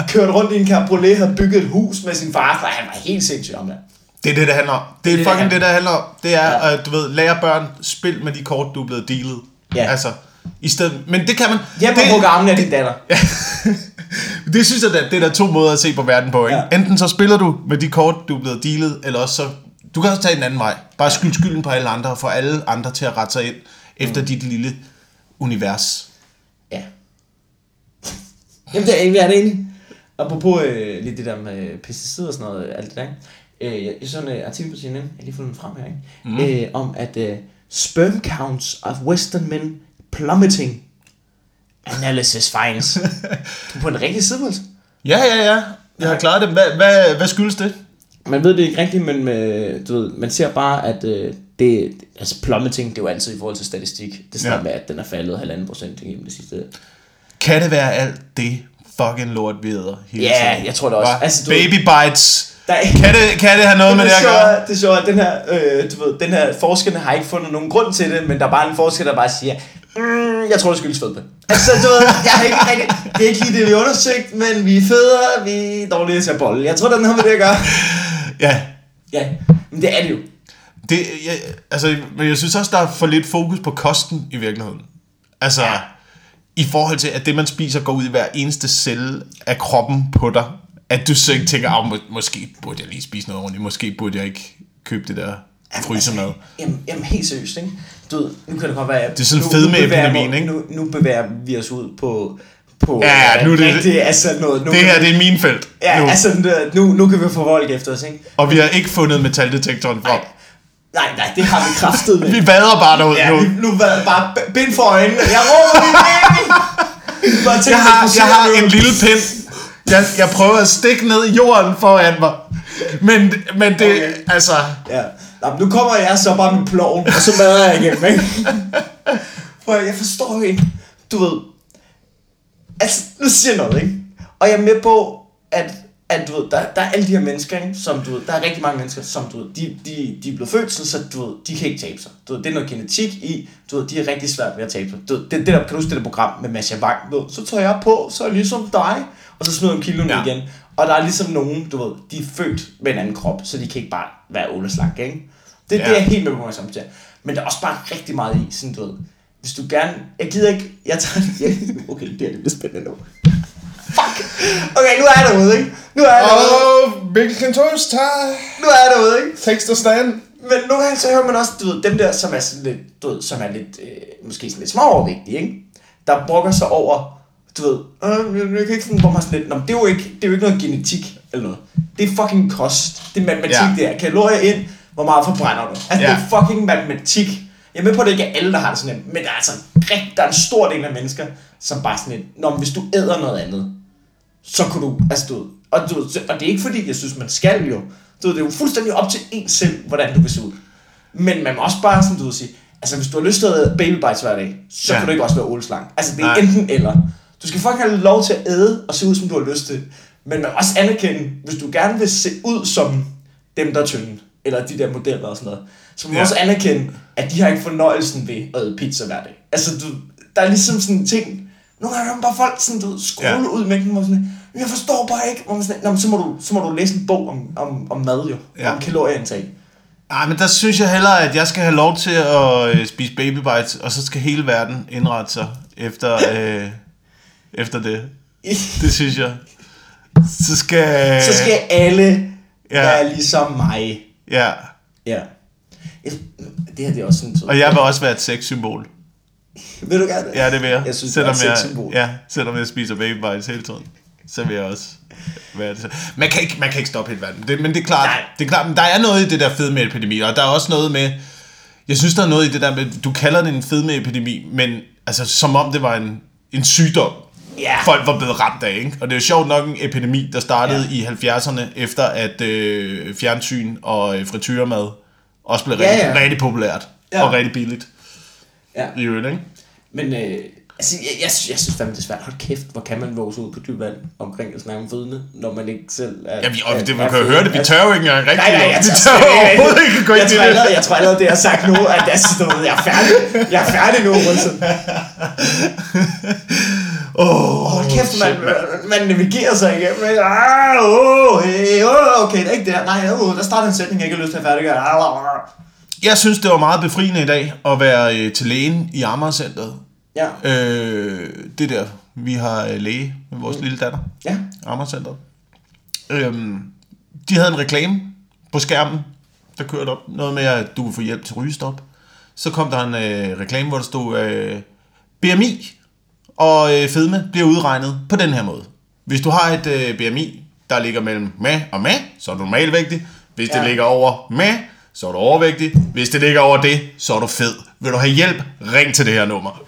A: Kørte rundt i en cabriolet, havde bygget et hus med sin far. Han var helt sindssyg om det.
B: Det er det, det handler om. Det er
A: det,
B: fucking
A: det
B: det, der handler om. Det er,
A: Ja.
B: at du ved, lære børn, spil med de kort, du er blevet dealet.
A: Ja.
B: Altså, i stedet, men det kan man...
A: Og
B: det,
A: hugge armene af din datter. [LAUGHS]
B: det synes jeg, det er der to måder at se på verden på. Ikke?
A: Ja.
B: Enten så spiller du med de kort, du er blevet dealet, eller også så... Du kan også tage den anden vej. Bare skyld skylden på alle andre, og få alle andre til at rette sig ind efter dit lille univers.
A: Ja. Jamen, det er, jeg er det enig. Apropos øh, lige det der med pesticider og sådan noget, alt det der, ikke? Øh, jeg, så en øh, artikel på CNN, jeg har lige fundet den frem her, ikke? Mm. Øh, om at øh, sperm counts of western men plummeting. Analysis finds. [LAUGHS] du er på en rigtig side, Måls.
B: Ja, ja, ja. Jeg har klaret det. Hvad, hvad, hvad skyldes det?
A: Man ved det ikke rigtigt, men med, du ved, man ser bare, at øh, det, altså plummeting, det er jo altid i forhold til statistik. Det starter
B: Ja.
A: med, at den er faldet halvanden procent igennem det sidste.
B: Kan det være alt det fucking lort, vi æder hele
A: Ja,
B: tiden?
A: jeg tror det også.
B: Hva?
A: Altså, du-
B: Baby bites.
A: Der er-
B: Kan det, kan det have noget med det
A: det,
B: at
A: er
B: gøre?
A: det er sjovt, at den her, øh, du ved, den her forskerne har ikke fundet nogen grund til det, men der er bare en forsker, der bare siger, mm, jeg tror, det skyldes fedme. Altså, du ved, jeg har ikke rigtig, det er ikke lige det, vi undersøgt, men vi er federe, vi er dårlige til at bolle. Jeg tror, der er noget med det at gøre.
B: Ja,
A: Ja, men det er det jo.
B: det, jeg, altså, men jeg synes også, der er for lidt fokus på kosten i virkeligheden. Altså,
A: ja.
B: i forhold til, at det, man spiser, går ud i hver eneste celle af kroppen på dig. At du så ikke tænker, oh, må, måske burde jeg lige spise noget ordentligt, måske burde jeg ikke købe det der frysemad.
A: Jamen, jamen helt seriøst, ikke? Du ved, nu kan det godt være... at-
B: Det er sådan fedmeepidemien,
A: nu bevæger-
B: ikke?
A: Nu, nu bevæger vi os ud på... på
B: Ja, nu er det-
A: rigtig, altså noget, nu,
B: Det her, det er min felt
A: Ja,
B: nu.
A: altså nu, nu kan vi få folk efter os, ikke?
B: Og vi har ikke fundet metaldetektoren frem.
A: Nej, nej, det har vi kraftet med. [LAUGHS]
B: Vi vader bare derud
A: Ja,
B: nu.
A: nu, det bare bind for øjnene. Jeg råber min [LAUGHS] tænk,
B: Jeg har, jeg har en lille pind. Jeg, jeg prøver at stikke ned i jorden foran mig. Men, men det,
A: Okay.
B: altså...
A: Ja. Nå, nu kommer jeg så bare med ploven, og så mader jeg igennem, ikke? [LAUGHS] For jeg forstår jo ikke, du ved... Altså, nu siger jeg noget, ikke? Og jeg er med på, at, at du ved, der, der er alle de her mennesker, ikke? som du ved, der er rigtig mange mennesker, som du ved, de, de, de er blevet født så du ved, de kan ikke tabe sig. Du ved, det er noget genetik i, du ved, de er rigtig svært ved at tabe sig. Du ved, det, det der, kan du huske det der program med Masha Wang, du ved, så tager jeg på, så er jeg ligesom dig, og så smider hun kiloene
B: Ja.
A: igen. Og der er ligesom nogen, du ved, de er født med en anden krop, så de kan ikke bare være åleslank, ikke? Det, ja. det er jeg helt med på mig samtidig. Men der er også bare rigtig meget i, sådan du ved, hvis du gerne, jeg gider ikke, jeg tager, [LAUGHS] ja, okay, det er lidt spændende nu. Fuck! Okay, nu er jeg derude, ikke? Nu er jeg derude,
B: Åh, Mikkel Toast,
A: nu er jeg derude, ikke?
B: tekst og stand.
A: Men nogle gange så hører man også, du ved, dem der, som er sådan lidt, du ved, som er lidt, øh, måske sådan lidt småovervægtige, ikke? Der brokker sig over, du ved, øh, jeg, kan ikke finde, hvor man sådan lidt, Nå, det er jo ikke, det er jo ikke noget genetik eller noget. Det er fucking kost. Det er matematik, ja. Det er. Kalorier ind, hvor meget forbrænder du? Altså, ja. det er fucking matematik. Jeg er med på, at det ikke er alle, der har det sådan men der er altså rigt, der er en stor del af mennesker, som bare sådan lidt, Nå, men hvis du æder noget andet, så kunne du, altså du og, du, og det er ikke fordi, jeg synes, man skal jo. Du det er jo fuldstændig op til en selv, hvordan du vil se ud. Men man må også bare, som du vil sige, altså hvis du har lyst til at baby bites hver dag, så ja. Kan du ikke også være åleslang. Altså det er
B: Nej.
A: enten eller. Du skal fucking have lov til at æde og se ud, som du har lyst til. Men man også anerkende, hvis du gerne vil se ud som dem, der er tynde, eller de der modeller og sådan noget, så må man ja. Også anerkende, at de har ikke fornøjelsen ved at æde pizza hver dag. Altså, du, der er ligesom sådan en ting, nogle gange man bare folk sådan, du skrue ja. Ud med den, hvor sådan, jeg forstår bare ikke, hvor man sådan, Nå, så, må du, så må du læse en bog om, om, om mad jo,
B: ja.
A: Om kalorieindtag.
B: Ej, men der synes jeg hellere, at jeg skal have lov til at øh, spise baby bites, og så skal hele verden indrette sig efter, øh, efter det. [LAUGHS] Det synes jeg. Så skal...
A: så skal alle ja. Være ligesom mig.
B: Ja,
A: Ja. Jeg- Det her det er også sådan, så,
B: og jeg vil også være et sexsymbol.
A: vil du gerne?
B: Ja, det vil jeg.
A: Jeg synes,
B: selvom
A: det er et
B: jeg,
A: sexsymbol.
B: Ja, selvom jeg spiser baby bites hele tiden. Så vil jeg også være det. Man kan ikke, man kan ikke stoppe hele verden. Det, men det er klart,
A: Nej.
B: det er klart, men der er noget i det der fedmeepidemi, og der er også noget med, jeg synes, der er noget i det der med, du kalder det en fedmeepidemi, men altså, som om det var en, en sygdom,
A: Ja.
B: folk var blevet ramt af, ikke? Og det er jo sjovt nok en epidemi, der startede
A: ja.
B: i 70'erne, efter at øh, fjernsyn og øh, frityremad også blev
A: Ja,
B: rigtig,
A: ja.
B: rigtig populært
A: Ja.
B: og rigtig billigt
A: Ja.
B: i øvrigt, ikke?
A: Men øh, altså, jeg, jeg, jeg synes fandme, det er svært. Hold kæft, hvor kan man våge ud på dyb vand omkring at snakke om fødende, når man ikke selv er...
B: Ja, vi, og det, man kan jo høre det, vi
A: Altså,
B: tør jo ikke engang rigtig.
A: Nej, nej, jeg
B: vi
A: tør,
B: overhovedet ikke gå ind i
A: allerede,
B: det.
A: jeg tror allerede, det jeg har sagt nu, at jeg, er færdig. Jeg er færdig nu, Wilson. [LAUGHS]
B: Åh,
A: Hold kæft, man, man navigerer sig igennem. ikke? Ah, oh, hey, oh, okay, det er ikke der. Nej, oh, der starter en sætning, jeg ikke har lyst til at færdiggøre. Ah,
B: Jeg synes, det var meget befriende i dag at være øh, til lægen i Amagercenteret.
A: Ja,
B: Øh, det der, vi har øh, læge med vores lille datter.
A: ja.
B: Amagercenteret. Øhm, de havde en reklame på skærmen, der kørte op. Noget med, at du kunne få hjælp til rygestop. Så kom der en øh, reklame, hvor der stod, øh, BMI og øh, fedme bliver udregnet på den her måde. Hvis du har et øh, BMI, der ligger mellem med og med, så er du normalvægtig. Hvis ja. Det ligger over med, så er du overvægtig. Hvis det ligger over det, så er du fed. Vil du have hjælp, ring til det her nummer.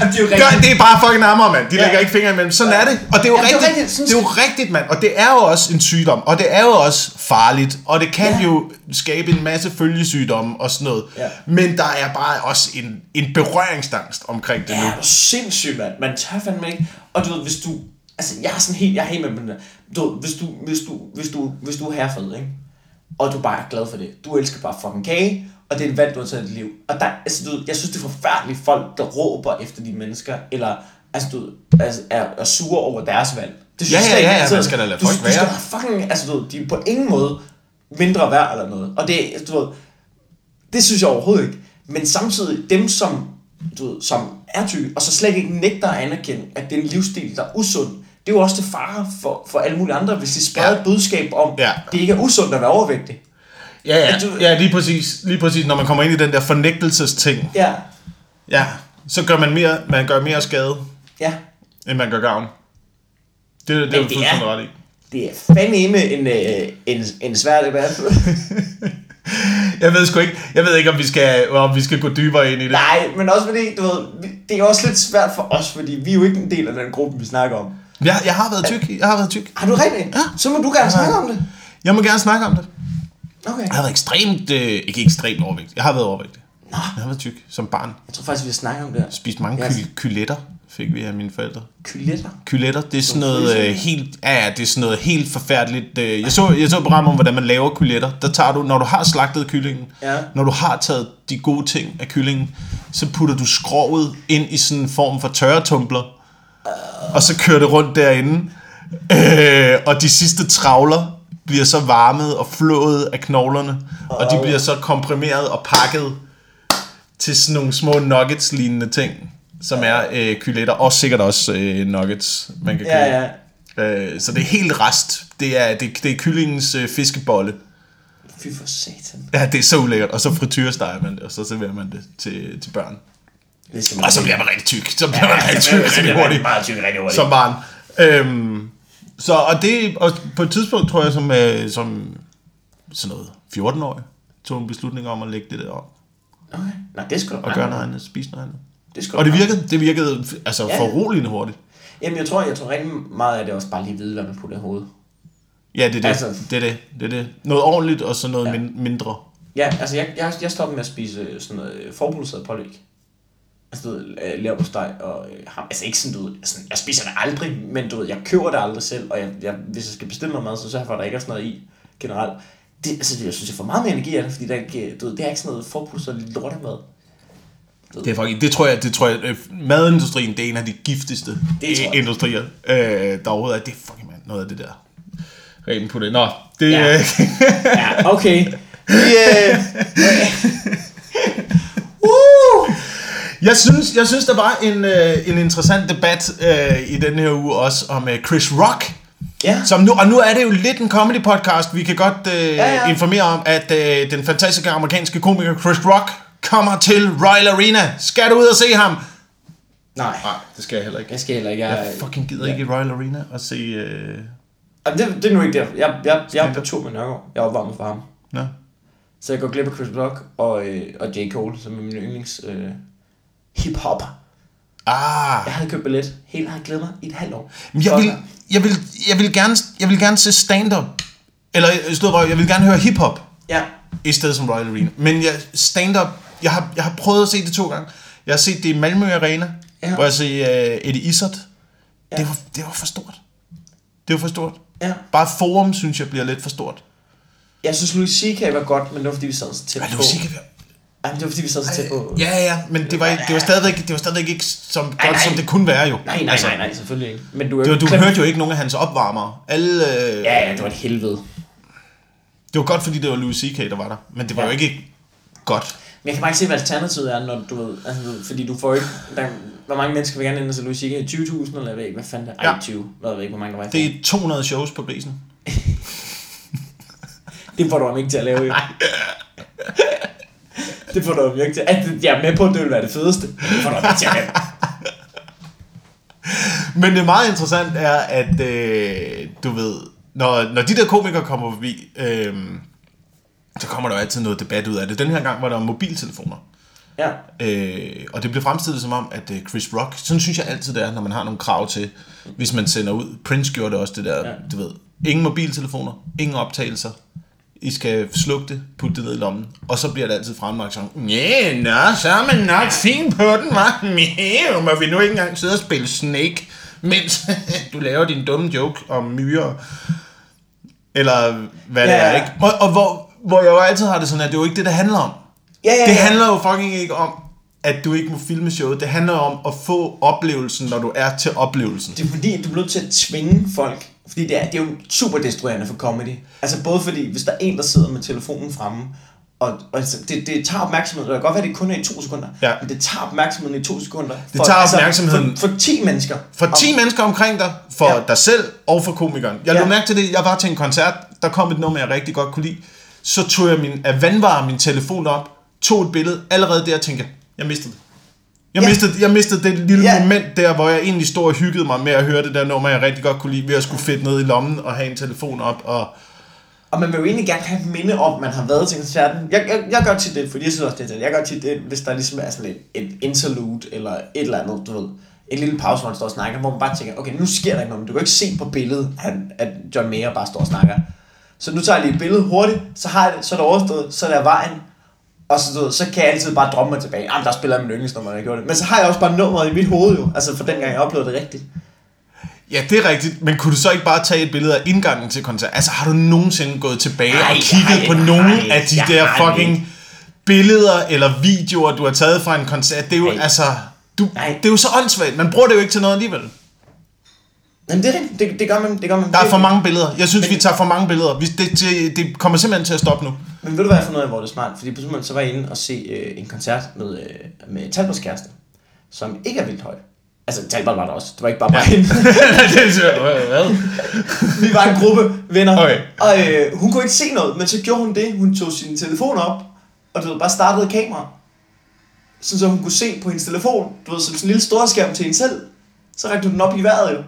A: Jamen, det er jo rigtigt.
B: det er bare fucking nærmere, mand. De
A: Ja.
B: lægger ikke fingre imellem. Sådan er det. Og det er jo
A: Jamen, det er
B: rigtigt.
A: rigtigt. Sådan
B: Det er jo rigtigt, mand. Og det er jo også en sygdom. Og det er jo også farligt. Og det kan
A: Ja.
B: jo skabe en masse følgesygdomme og sådan noget.
A: Ja.
B: Men der er bare også en, en berøringsangst omkring det
A: Ja,
B: nu.
A: det er sindssygt, mand. Man tør fandme ikke. Og du ved, hvis du... Altså, jeg er sådan helt... Jeg er helt med på den der. Du ved, hvis du, hvis du, hvis du, hvis du er herfed, ikke? Og du bare er glad for det. Du elsker bare fucking kage, og det er et valg, du har taget i dit liv. Og der, altså, du jeg synes, det er forfærdeligt folk, der råber efter de mennesker, eller altså, du altså, er, er sure over deres valg. Det synes
B: Ja,
A: jeg
B: ja, ja, ja,
A: altså,
B: man skal da lade
A: du,
B: folk
A: du skal
B: være.
A: fucking, altså, du de er på ingen måde mindre værd eller noget. Og det, du ved, det synes jeg overhovedet ikke. Men samtidig dem, som, du ved, som er tykke, og så slet ikke nægter at anerkende, at det er en livsstil, der er usund, det er jo også til fare for, for alle mulige andre, hvis de spreder
B: Ja.
A: et budskab om,
B: Ja.
A: det ikke er usundt at være overvægtig.
B: Ja, ja,
A: du-
B: ja lige, præcis, lige præcis. Når man kommer ind i den der fornægtelsesting,
A: Ja,
B: ja, så gør man mere, man gør mere skade,
A: ja.
B: end man gør gavn. Det, det er
A: det er-
B: fuldstændig ret i.
A: Det er fandme en, øh, en, en svær debat. [LAUGHS]
B: Jeg ved sgu ikke, jeg ved ikke, om vi skal, om vi skal gå dybere ind i det.
A: Nej, men også fordi, du ved, det er også lidt svært for os, fordi vi er jo ikke en del af den gruppe, vi snakker om.
B: Jeg, jeg har været tyk, jeg har været tyk.
A: Har du rigtigt?
B: Ja.
A: Så må du gerne snakke om det.
B: Jeg må gerne snakke om det.
A: Okay.
B: Jeg har været ekstremt, øh, ikke ekstremt overvægtig. Jeg har været overvægtig.
A: Nå.
B: Jeg har været tyk som barn.
A: Jeg tror faktisk, vi har snakket om det her.
B: Spist mange ky- kyletter, fik vi af mine forældre.
A: Kyletter.
B: Kyletter, det er sådan noget øh, helt, ja, ja, det er sådan noget helt forfærdeligt. øh, Jeg så, jeg så et program om, hvordan man laver kyletter. Der tager du, når du har slagtet kyllingen,
A: Ja.
B: når du har taget de gode ting af kyllingen, så putter du skrovet ind i sådan en form for tørretumbler, og så kører det rundt derinde. Øh, og de sidste travler bliver så varmet og flået af knoglerne, og de bliver så komprimeret og pakket til sådan nogle små nuggets-lignende ting, som er øh, kyletter, og sikkert også øh, nuggets, man kan købe.
A: Ja, ja.
B: Øh, så det er helt rest. Det er, det, det er kyllingens øh, fiskebolle.
A: Fy for satan.
B: Ja, det er så ulækkert. Og så frityresteger man det, og så serverer man det til, til børn.
A: Det skal man
B: Og så bliver man rigtig tyk. Så bliver man rigtig tyk
A: så
B: rigtig hurtigt.
A: Meget tyk rigtig hurtigt.
B: Som barn. Øhm, så, og det, og på et tidspunkt, tror jeg, som, øh, som sådan noget 14-årig, tog en beslutning om at lægge det der om.
A: Okay. Nej, det skal du
B: Og gøre noget andet, spise noget andet.
A: Det skal
B: Og det virkede, det virkede altså
A: Ja,
B: foruroligende hurtigt.
A: Jamen, jeg tror, jeg tror rigtig meget af det også bare lige vide, hvad man putter i hovedet.
B: Ja, det er det.
A: Altså-
B: det er det. det, er det. Noget ordentligt, og så noget
A: Ja.
B: mindre.
A: Ja, altså jeg, jeg, jeg stoppede med at spise sådan noget forproduceret pålæg. Altså du ved, øh, leverpostej og øh, ham. Altså ikke sådan, du ved, sådan, jeg spiser det aldrig, men du ved, jeg køber det aldrig selv, og jeg, jeg, hvis jeg skal bestille noget mad, så sørger jeg for, at der ikke er sådan noget i generelt. Det, altså, jeg synes, jeg får meget mere energi af det, fordi der, er ikke, du ved, det er ikke sådan noget forproduceret lortemad.
B: Det, er faktisk, det tror jeg, det tror jeg, øh, madindustrien, det er en af de giftigste
A: Det
B: øh, industrier, øh, der overhovedet er. Det er fucking mand, noget af det der. Reben på det. Nå, det,
A: Ja.
B: ja.
A: Okay. [LAUGHS] Øh, uh!
B: Jeg, synes, jeg synes, der var en, øh, en interessant debat øh, i den her uge også om øh, Chris Rock.
A: Ja,
B: Som nu, og nu er det jo lidt en comedy podcast. Vi kan godt øh,
A: Ja,
B: ja,
A: ja.
B: ja. informere om, at øh, den fantastiske amerikanske komiker Chris Rock kommer til Royal Arena. Skal du ud og se ham?
A: nej,
B: Nej, det skal jeg heller ikke.
A: jeg skal heller ikke.
B: Jeg
A: Jeg,
B: fucking gider ikke i Royal Arena og se... Øh...
A: Jamen, det, det er nu ikke der. Jeg, jeg, jeg er på tur med Nørgaard. Jeg er opvarmet for ham.
B: Nå.
A: Så jeg går glip af Chris Rock og, øh, og J. Cole, som er min yndlings øh, hip-hop.
B: Ah,
A: Jeg havde købt billet. Helt havde glædet mig i et halvt år.
B: Men jeg vil, jeg vil, jeg vil, gerne, jeg vil gerne se stand-up. Eller i stedet for, jeg vil gerne høre hiphop
A: Ja.
B: i stedet som Royal Arena. Men jeg, stand-up, jeg har, jeg har prøvet at se det to gange. Jeg har set det i Malmø Arena,
A: Ja.
B: ja. hvor jeg ser uh, Eddie Izzard.
A: Ja.
B: Det, var, det var for stort. Det var for stort.
A: Ja.
B: Bare forum, synes jeg, bliver lidt for stort.
A: Jeg synes, Louis C.K. var godt, men det var fordi, vi sad så tæt
B: Ej,
A: på.
B: du siger,
A: Ej, det var fordi, vi sad så tæt på.
B: Ja, ja, men det var, ikke- det var stadigvæk, det var stadigvæk ikke som godt,
A: nej.
B: som det kunne være jo.
A: Nej, nej, nej, nej, selvfølgelig ikke. Men du,
B: Det var, du
A: klemt-
B: hørte jo ikke nogen af hans opvarmere. Alle, øh,
A: Ja, ja, det var et helvede.
B: Det var godt, fordi det var Louis C.K., der var der. Men det var
A: Ja.
B: jo ikke godt.
A: Men jeg kan bare ikke se, hvad alternativet er, når du ved, altså, fordi du får ikke, der, hvor mange mennesker vil gerne ind og se Louis C.K. 20.000 eller jeg ved ikke, hvad fanden det er?
B: Ja.
A: 20, hvad ved ikke, hvor mange der var
B: Det er 200 shows på grisen. [LAUGHS]
A: Det får du ham ikke til at lave, jo. [LAUGHS] [LAUGHS] det får du ikke til. Altså, jeg er med på, at det vil være det fedeste. men Det får du til at. [LAUGHS]
B: Men det meget interessant er, at øh, du ved, når, når de der komikere kommer forbi, øh, så kommer der jo altid noget debat ud af det. Den her gang var der mobiltelefoner.
A: Ja.
B: Øh, og det blev fremstillet som om, at øh, Chris Rock, sådan synes jeg altid det er, når man har nogle krav til, hvis man sender ud. Prince gjorde det også det der, ja. du ved, ingen mobiltelefoner, ingen optagelser, I skal slukke det, putte det ned i lommen, og så bliver det altid fremlagt sådan, ja, nå, så er man nok fin på den, hva'? Mæv, må vi nu ikke engang sidde og spille Snake, mens [LAUGHS] du laver din dumme joke om myrer, eller hvad det
A: Ja.
B: er, ikke? Og, og hvor, hvor jeg jo altid har det sådan, at det er jo ikke det, det handler om.
A: Ja, ja,
B: Det
A: ja.
B: handler jo fucking ikke om, at du ikke må filme showet. Det handler om at få oplevelsen, når du er til oplevelsen.
A: Det er fordi, du er nødt til at tvinge folk. Fordi det er, det er jo super destruerende for comedy. Altså både fordi, hvis der er en, der sidder med telefonen fremme, og, og altså, det, det tager opmærksomheden. Det kan godt være, det kun er i to sekunder.
B: Ja.
A: Men det tager opmærksomheden i to sekunder.
B: Det tager opmærksomheden.
A: For, for 10 mennesker.
B: For 10 mennesker omkring dig, for
A: Ja.
B: ja. dig selv og for komikeren. Jeg
A: Ja.
B: lå mærke til det, jeg var til en koncert, der kom et nummer, jeg rigtig godt kunne lide. Så tog jeg min, af vandvare min telefon op, tog et billede, allerede der tænkte jeg, jeg mistede det. Jeg,
A: Ja.
B: mistede, jeg mistede det lille
A: Ja.
B: moment der, hvor jeg egentlig stod og hyggede mig med at høre det der nummer, jeg rigtig godt kunne lide, ved at skulle fedt ned i lommen og have en telefon op. Og,
A: Og man vil jo egentlig gerne have minde om, at man har været til koncerten. Jeg, jeg, jeg gør tit det, fordi jeg synes også, det er det. Jeg gør tit det, hvis der ligesom er sådan et, et interlude, eller et eller andet, du ved. En lille pause, hvor man står og snakker, hvor man bare tænker, okay, nu sker der ikke noget, men du kan ikke se på billedet, at, at John Mayer bare står og snakker. Så nu tager jeg lige et billede hurtigt, så, har jeg det, så er det overstået, så er der vejen, og så, du så kan jeg altid bare drømme mig tilbage. Jamen, der spiller jeg min yndlingsnummer, når jeg gjorde det. Men så har jeg også bare nummeret i mit hoved jo, altså for dengang jeg oplevede det rigtigt.
B: Ja, det er rigtigt, men kunne du så ikke bare tage et billede af indgangen til koncert? Altså, har du nogensinde gået tilbage
A: Nej,
B: og kigget
A: har-
B: på nogle
A: har-
B: af de der fucking billeder eller videoer, du har taget fra en koncert? Det er jo,
A: Nej.
B: altså, du,
A: Nej.
B: det er jo så åndssvagt. Man bruger det jo ikke til noget alligevel.
A: Men det det, det gør man. Det gør man
B: Der er for mange billeder. Jeg synes,
A: Men-
B: vi tager for mange billeder. Vi, det, det, det kommer simpelthen til at stoppe nu.
A: Men ved du hvad jeg fundet ud af, hvor det er smart? Fordi på sådan så var jeg inde og se øh, en koncert med, øh, med Talbots kæreste, som ikke er vildt høj. Altså, Talbot var der også. Det var ikke bare mig. [LAUGHS]
B: det så, hvad?
A: Vi var en gruppe venner.
B: Okay.
A: Og øh, hun kunne ikke se noget, men så gjorde hun det. Hun tog sin telefon op, og du ved, bare startede kamera. Så, så hun kunne se på hendes telefon, du ved, som sådan en lille storskærm til hende selv. Så rakte hun den op i vejret jo.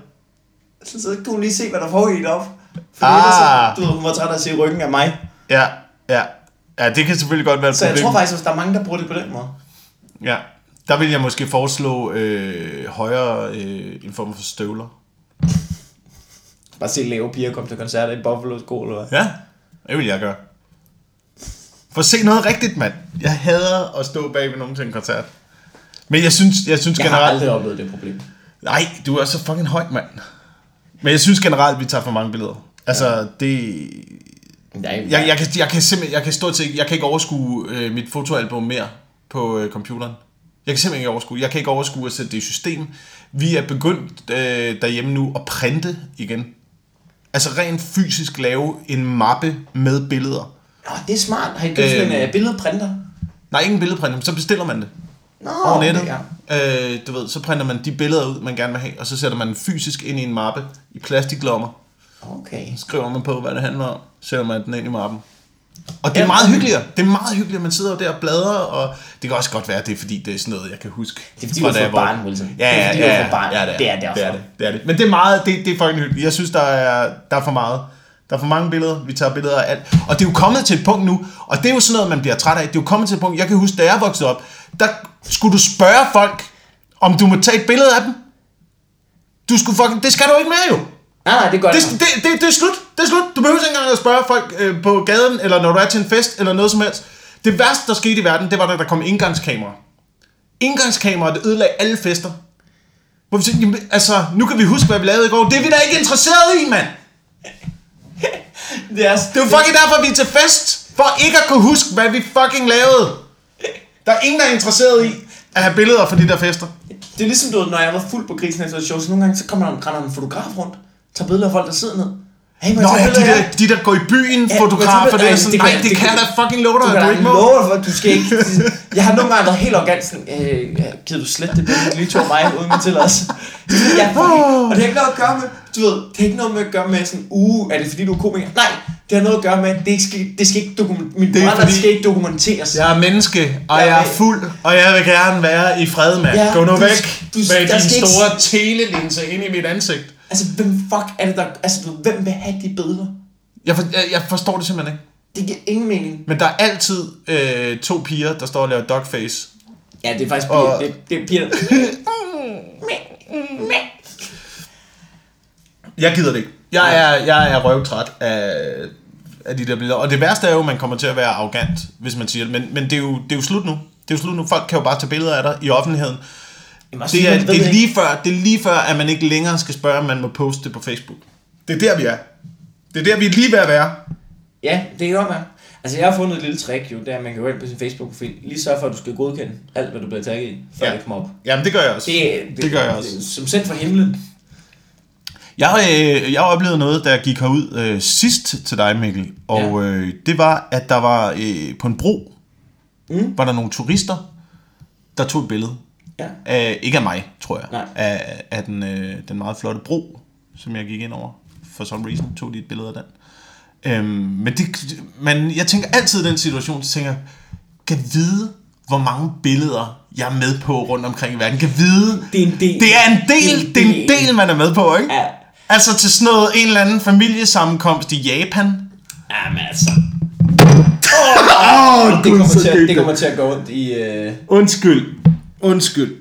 A: Så, så kunne hun lige se, hvad der foregik op. Fordi
B: Ah.
A: ellers, du ved, hun var træt af at se ryggen af mig.
B: Ja, ja. Ja, det kan selvfølgelig godt være et
A: Så jeg
B: problem.
A: tror faktisk, at der er mange, der bruger det på den måde.
B: Ja, der vil jeg måske foreslå øh, højere øh, en form for støvler.
A: Bare se lave piger komme til koncerter i Buffalo sko, eller hvad?
B: Ja, det vil jeg gøre. For se noget rigtigt, mand. Jeg hader at stå bag ved nogen til en koncert. Men jeg synes, jeg synes
A: Jeg har
B: generelt...
A: aldrig oplevet det problem.
B: Nej, du er så fucking høj, mand. Men jeg synes generelt, vi tager for mange billeder. Altså, det...
A: Nej,
B: Jeg, jeg, kan, jeg kan simpelthen... Jeg kan stort set... Jeg kan ikke overskue øh, mit fotoalbum mere på øh, computeren. Jeg kan simpelthen ikke overskue. Jeg kan ikke overskue at sætte det i system. Vi er begyndt øh, derhjemme nu at printe igen. Altså rent fysisk lave en mappe med billeder.
A: Nå, det er smart. Har I købt sådan en uh, billedprinter?
B: Nej, ingen billedprinter, så bestiller man det
A: Nå,
B: over nettet.
A: ja.
B: Øh, du ved, så printer man de billeder ud, man gerne vil have, og så sætter man den fysisk ind i en mappe i plastiklommer.
A: Okay.
B: skriver man på, hvad det handler om, sætter man den ind i mappen. Og det er meget hyggeligere. Det er meget hyggeligere, man sidder jo der og bladrer, og det kan også godt være, at det er fordi, det er sådan noget, jeg kan huske.
A: Det er fordi,
B: fra
A: du
B: da
A: er
B: jeg
A: for
B: var-
A: barn, Wilson.
B: Ja,
A: Det er
B: ja,
A: fordi, er
B: ja,
A: for barn.
B: Ja, det er det.
A: Det er derfor.
B: Det er det, det, er det. Men det er meget, det, det er fucking hyggeligt. Jeg synes, der er, der er for meget. Der er for mange billeder. Vi tager billeder af alt. Og det er jo kommet til et punkt nu, og det er jo sådan noget, man bliver træt af. Det er jo kommet til et punkt, jeg kan huske, da jeg voksede op, der skulle du spørge folk, om du må tage et billede af dem. Du skulle fucking, det skal du ikke mere jo.
A: Nej, nej, det gør
B: Det,
A: det.
B: det, det, det er slut. Det er slut. Du behøver ikke engang at spørge folk øh, på gaden, eller når du er til en fest, eller noget som helst. Det værste, der skete i verden, det var, da der kom indgangskamera. Indgangskamera, det ødelagde alle fester. Hvor vi jamen, altså, nu kan vi huske, hvad vi lavede i går. Det er vi da ikke interesseret i, mand. [LAUGHS]
A: Er,
B: Det er jo fucking derfor, vi er til fest. For ikke at kunne huske, hvad vi fucking lavede. Der er ingen, der er interesseret i at have billeder fra de der fester.
A: det er ligesom, du ved, når jeg var fuld på grisen efter et show, så nogle gange så kommer der en, render en fotograf rundt, tager billeder af folk, der sidder ned. Hey,
B: Nå ja, de der, de der går i byen,
A: Ja,
B: fotografer, det er sådan,
A: det
B: nej, det
A: det
B: kan jeg da fucking love dig,
A: Du
B: at du ikke må.
A: love for, du skal ikke... [LAUGHS] Jeg har nogle gange været helt arrogant sådan, øh, gider du slet det billede, lige tog mig uden min tilladelse? Er fucking, og det har ikke noget at gøre med, du ved, det har ikke noget med at gøre med sådan, uh, er det fordi du er komiker? Nej, det har noget at gøre med, det, ikke skal, det skal ikke dokumenteres, min
B: Det fordi-
A: skal ikke dokumenteres.
B: Jeg er menneske, og
A: Jeg
B: jeg er fuld, og jeg vil gerne være i fred, mand.
A: Ja,
B: Gå nu
A: du-
B: væk
A: du-
B: med din
A: skal ikke-
B: store telelinse ind i mit ansigt.
A: Altså, hvem fuck er det der, altså, du hvem vil have de billeder?
B: Jeg, for, jeg, jeg forstår det simpelthen ikke.
A: Det giver ingen mening.
B: Men der er altid øh, to piger, der står og laver dogface
A: Ja, det er faktisk
B: Og-
A: piger. Det, det er piger.
B: Jeg gider det ikke. Jeg er, jeg er røvtræt af, af de der billeder. Og det værste er jo, at man kommer til at være arrogant, hvis man siger det. Men, men det, er jo, det er jo slut nu. Det er jo slut nu. Folk kan jo bare tage billeder af dig i offentligheden.
A: Jamen, også
B: Det er, det, er lige før, det er lige før, at man ikke længere skal spørge, om man må poste det på Facebook. Det er der, vi er. Det er der, vi er lige ved at være.
A: Ja, det kan godt være. Altså, jeg har fundet et lille trick jo, det er, at man kan gå ind på sin Facebook-profil. Lige sørge for, at du skal godkende alt, hvad du bliver tagget i, før
B: Ja.
A: det kommer op.
B: Jamen, det gør jeg også.
A: Det, det,
B: Det gør jeg også.
A: Det, som sendt fra himlen.
B: Jeg, øh, jeg oplevede noget, der gik herud øh, sidst til dig, Mikkel. Og øh, det var, at der var øh, på en bro,
A: Mm.
B: var der nogle turister, der tog et billede.
A: Ja.
B: Af, ikke af mig, tror jeg.
A: Nej.
B: Af, af den, øh, den meget flotte bro, som jeg gik ind over. For some reason tog de et billede af den. Øhm, men, det, men jeg tænker altid i den situation, så tænker jeg, kan vide, hvor mange billeder jeg er med på rundt omkring i verden. Kan vide,
A: Det er en del.
B: det er en del, det er en del, man er med på, ikke?
A: Ja.
B: Altså til sådan noget, en eller anden familiesammenkomst i Japan.
A: Jamen altså.
B: Åh,
A: Det kommer, til, at- det kommer til at gå ondt i... Øh...
B: Undskyld. Undskyld.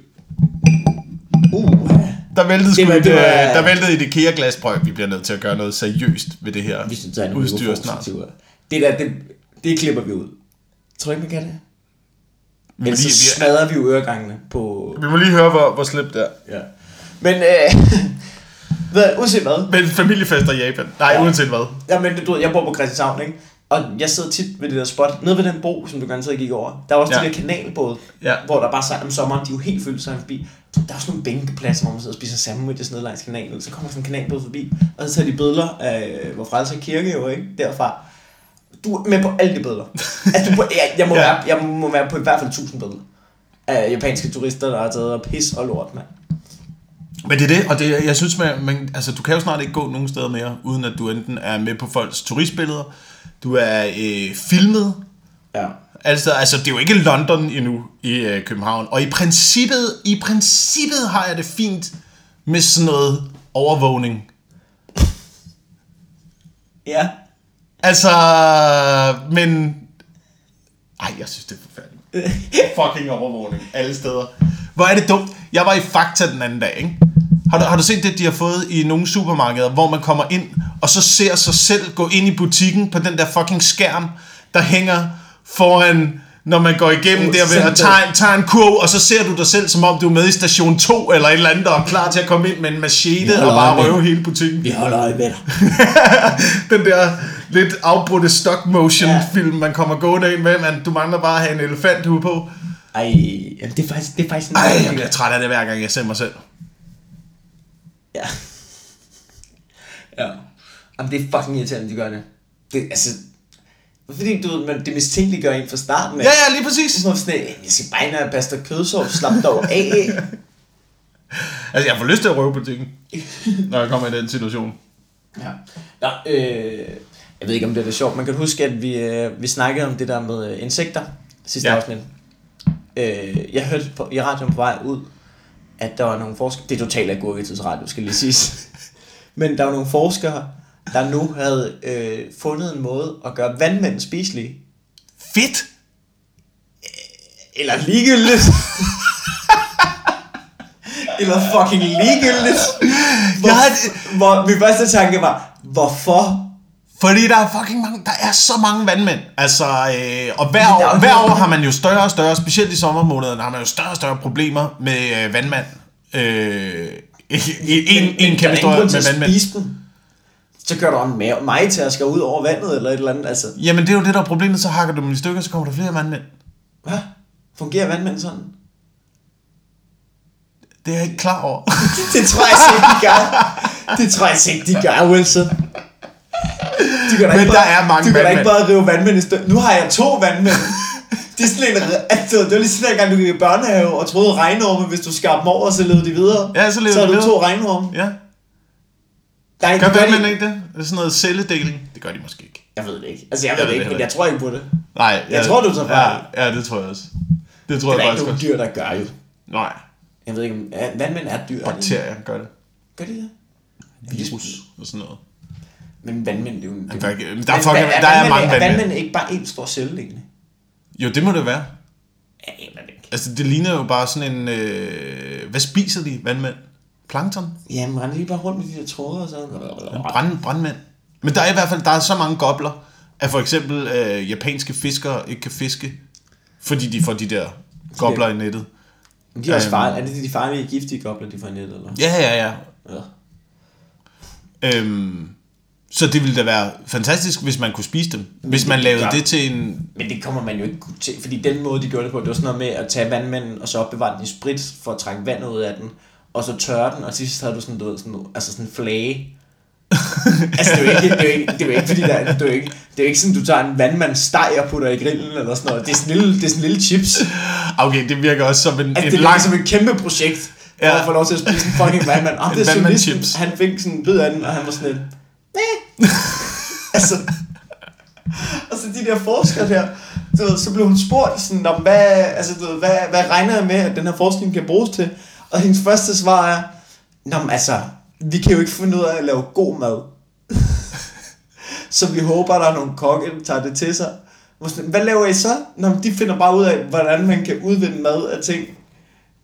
A: Uh.
B: Der væltede,
A: Det
B: sgu
A: var-
B: et,
A: det var-
B: øh, der væltede et IKEA-glasprøg. Vi bliver nødt til at gøre noget seriøst ved det her
A: Vi skal tage en
B: udstyr snart.
A: Det der, det, det klipper vi ud. Tror du ikke, man kan det?
B: Vi
A: Ellers så
B: lige, vi,
A: smadrer vi øregangene på...
B: vi må lige høre, hvor, hvor slemt det er.
A: Ja. Men, øh, [LAUGHS] hvad, uanset hvad.
B: Men familiefester i Japan. Nej,
A: Ja.
B: uanset hvad.
A: Jamen, du ved, jeg bor på Christianshavn, ikke? Og jeg sidder tit ved det der spot, nede ved den bro, som du garanteret gik over. Der er også
B: Ja.
A: de der kanalbåde,
B: Ja.
A: hvor der bare sejler om sommeren, de er jo helt fyldt sig forbi. Der er også nogle bænkepladser, hvor man sidder og spiser sandwiches nede langs kanalen. Så kommer sådan en kanalbåd forbi, og så tager de billeder af, hvor frelser kirke jo, ikke? Derfra. Du er med på alle de billeder. [LAUGHS] Altså, du, må- jeg, jeg, må
B: Ja.
A: være, jeg må være på i hvert fald 1000 billeder af japanske turister, der har taget og pis og lort, mand.
B: Men det er det, og det, jeg synes, man, man, altså, du kan jo snart ikke gå nogen steder mere, uden at du enten er med på folks turistbilleder, du er øh, filmet,
A: Ja.
B: Altså, altså, det er jo ikke London endnu i øh, København. Og i princippet, i princippet har jeg det fint med sådan noget overvågning.
A: Ja.
B: Altså, men... Ej, jeg synes, det er forfærdeligt. [LAUGHS] Fucking overvågning alle steder. Hvor er det dumt. Jeg var i Fakta den anden dag, ikke? Har du, har du set det, de har fået i nogle supermarkeder, hvor man kommer ind, og så ser sig selv gå ind i butikken på den der fucking skærm, der hænger foran, når man går igennem
A: Oh,
B: der ved at tage, tage en kurv, og så ser du dig selv, som om du er med i station 2 eller et eller andet, og er klar til at komme ind med en machete og bare røve hele butikken.
A: Vi holder øje med [LAUGHS]
B: den der lidt afbrudte stop motion
A: Ja.
B: film, man kommer gående ind med, man, du mangler bare at have en elefanthue på.
A: Ej, det er faktisk, det er faktisk en
B: Ej, jeg bliver træt af det hver gang, jeg ser mig selv.
A: Ja. Ja. Jamen, det er fucking irriterende, de gør det. Det, altså, fordi du ved, man, det mistænkeliggør en fra starten af.
B: Ja, ja, lige præcis.
A: Sådan, sådan, "Øh, jeg skal bare ind og pasta kødsovs, slap dog af. [LAUGHS]
B: Altså, jeg får lyst til at røve butikken, når jeg kommer i den situation.
A: Ja. Nå, øh, jeg ved ikke, om det er sjovt. Man kan huske, at vi, øh, vi snakkede om det der med øh, insekter sidste
B: ja.
A: afsnit. Øh, jeg hørte på, i radioen på vej ud, at der var nogle forskere... Det er totalt agurketidsradio, skal lige siges. Men der var nogle forskere, der nu havde øh, fundet en måde at gøre vandmænd spiselige.
B: Fedt!
A: Eller ligegyldigt. Eller fucking ligegyldigt. Hvor,
B: Jeg har-
A: hvor min første tanke var, hvorfor
B: Fordi der er fucking mange, der er så mange vandmænd. Altså, øh, og hver
A: Men er
B: år, hver år har man jo større og større, specielt i sommermånederne, har man jo større og større problemer med øh, vandmand. Øh, en, en, en kæmpe
A: stor
B: historie med vandmænd.
A: dem. Så gør du en mig til at skal ud over vandet eller et eller andet. Altså,
B: Jamen, det er jo det, der er problemet. Så hakker du dem i stykker, så kommer der flere vandmænd.
A: hvad? Fungerer vandmænd sådan?
B: Det er jeg ikke klar over. [LAUGHS]
A: Det tror jeg ikke, de gør. Det tror jeg ikke, de gør, Wilson. De gør da
B: Men
A: ikke
B: der
A: bare,
B: er mange
A: Du kan da ikke bare rive vandmænd i stykker. Nu har jeg to vandmænd. Det er sådan en, altså, det var lige sådan en gang, du gik i børnehave og troede regnorme, hvis du skar dem over, så levede de videre.
B: Ja, så levede
A: så
B: de
A: har du
B: videre.
A: to regnorme.
B: ja.
A: Nej,
B: Gør
A: det gør
B: vandmænd
A: de.
B: ikke det? Det er sådan noget celledeling. Det gør de måske ikke.
A: Jeg ved det ikke. Altså, jeg
B: Jeg
A: ved det
B: det
A: ikke, men jeg tror ikke på det.
B: Nej.
A: Jeg tror, du tager fejl.
B: Ja, ja, det tror jeg også. Det tror
A: Det er
B: jeg
A: der ikke
B: faktisk
A: nogen
B: også.
A: dyr, der gør jo.
B: Nej.
A: Jeg ved ikke, om vandmænd er dyr. er?
B: Bakterier gør det.
A: Gør de det?
B: Virus og sådan noget.
A: Men vandmænd, det er jo... Det,
B: Der er,
A: Men
B: der er, fucking, der er
A: vandmænd-
B: mange
A: Er
B: vandmænd.
A: vandmænd ikke bare en stor egentlig?
B: Jo, det må det være.
A: Jeg aner det ikke.
B: Altså, det ligner jo bare sådan en... Øh, hvad spiser de, vandmænd? Plankton?
A: Jamen, render lige bare rundt med de der tråde og sådan.
B: Brand, brandmænd. Men der er i hvert fald der er så mange gobler, at for eksempel øh, japanske fiskere ikke kan fiske, fordi de får de der gobler i nettet.
A: Men de er også
B: Øhm.
A: farlige. Er det de farlige, giftige gobler, de får i nettet, eller?
B: Ja, ja, ja.
A: Ja.
B: Øhm, så det ville da være fantastisk, hvis man kunne spise dem. Hvis man lavede det til en...
A: Men det kommer man jo ikke til, fordi den måde, de gjorde det på, det var sådan noget med at tage vandmænden, og så opbevare den i sprit, for at trække vandet ud af den, og så tørre den, og til sidst havde du sådan, du ved, sådan, altså sådan en flage. [LAUGHS] altså, det er jo ikke, det er ikke, det er ikke fordi, der, er- det er jo ikke, det er ikke sådan, du tager en vandmand steg og putter i grillen, eller sådan noget. Det er sådan en lille, det er sådan en lille chips.
B: Okay, det virker også som en,
A: Altså,
B: en
A: det
B: lang...
A: ligesom et kæmpe projekt, for
B: Ja.
A: at få lov til at spise en fucking [LAUGHS] vandmand.
B: En
A: det er journalisten,
B: vandmand-chips.
A: han fik sådan en bid af den, og han var sådan lidt, Meh. [LAUGHS] altså, altså de der forskere der, du ved, så blev hun spurgt sådan, om hvad, altså, du ved, hvad, hvad regner jeg med, at den her forskning kan bruges til? Og hendes første svar er, Nå, men altså, vi kan jo ikke finde ud af at lave god mad. [LAUGHS] så vi håber, der er nogle kokke, der tager det til sig. Hvad laver I så? Nå, men de finder bare ud af, hvordan man kan udvinde mad af ting.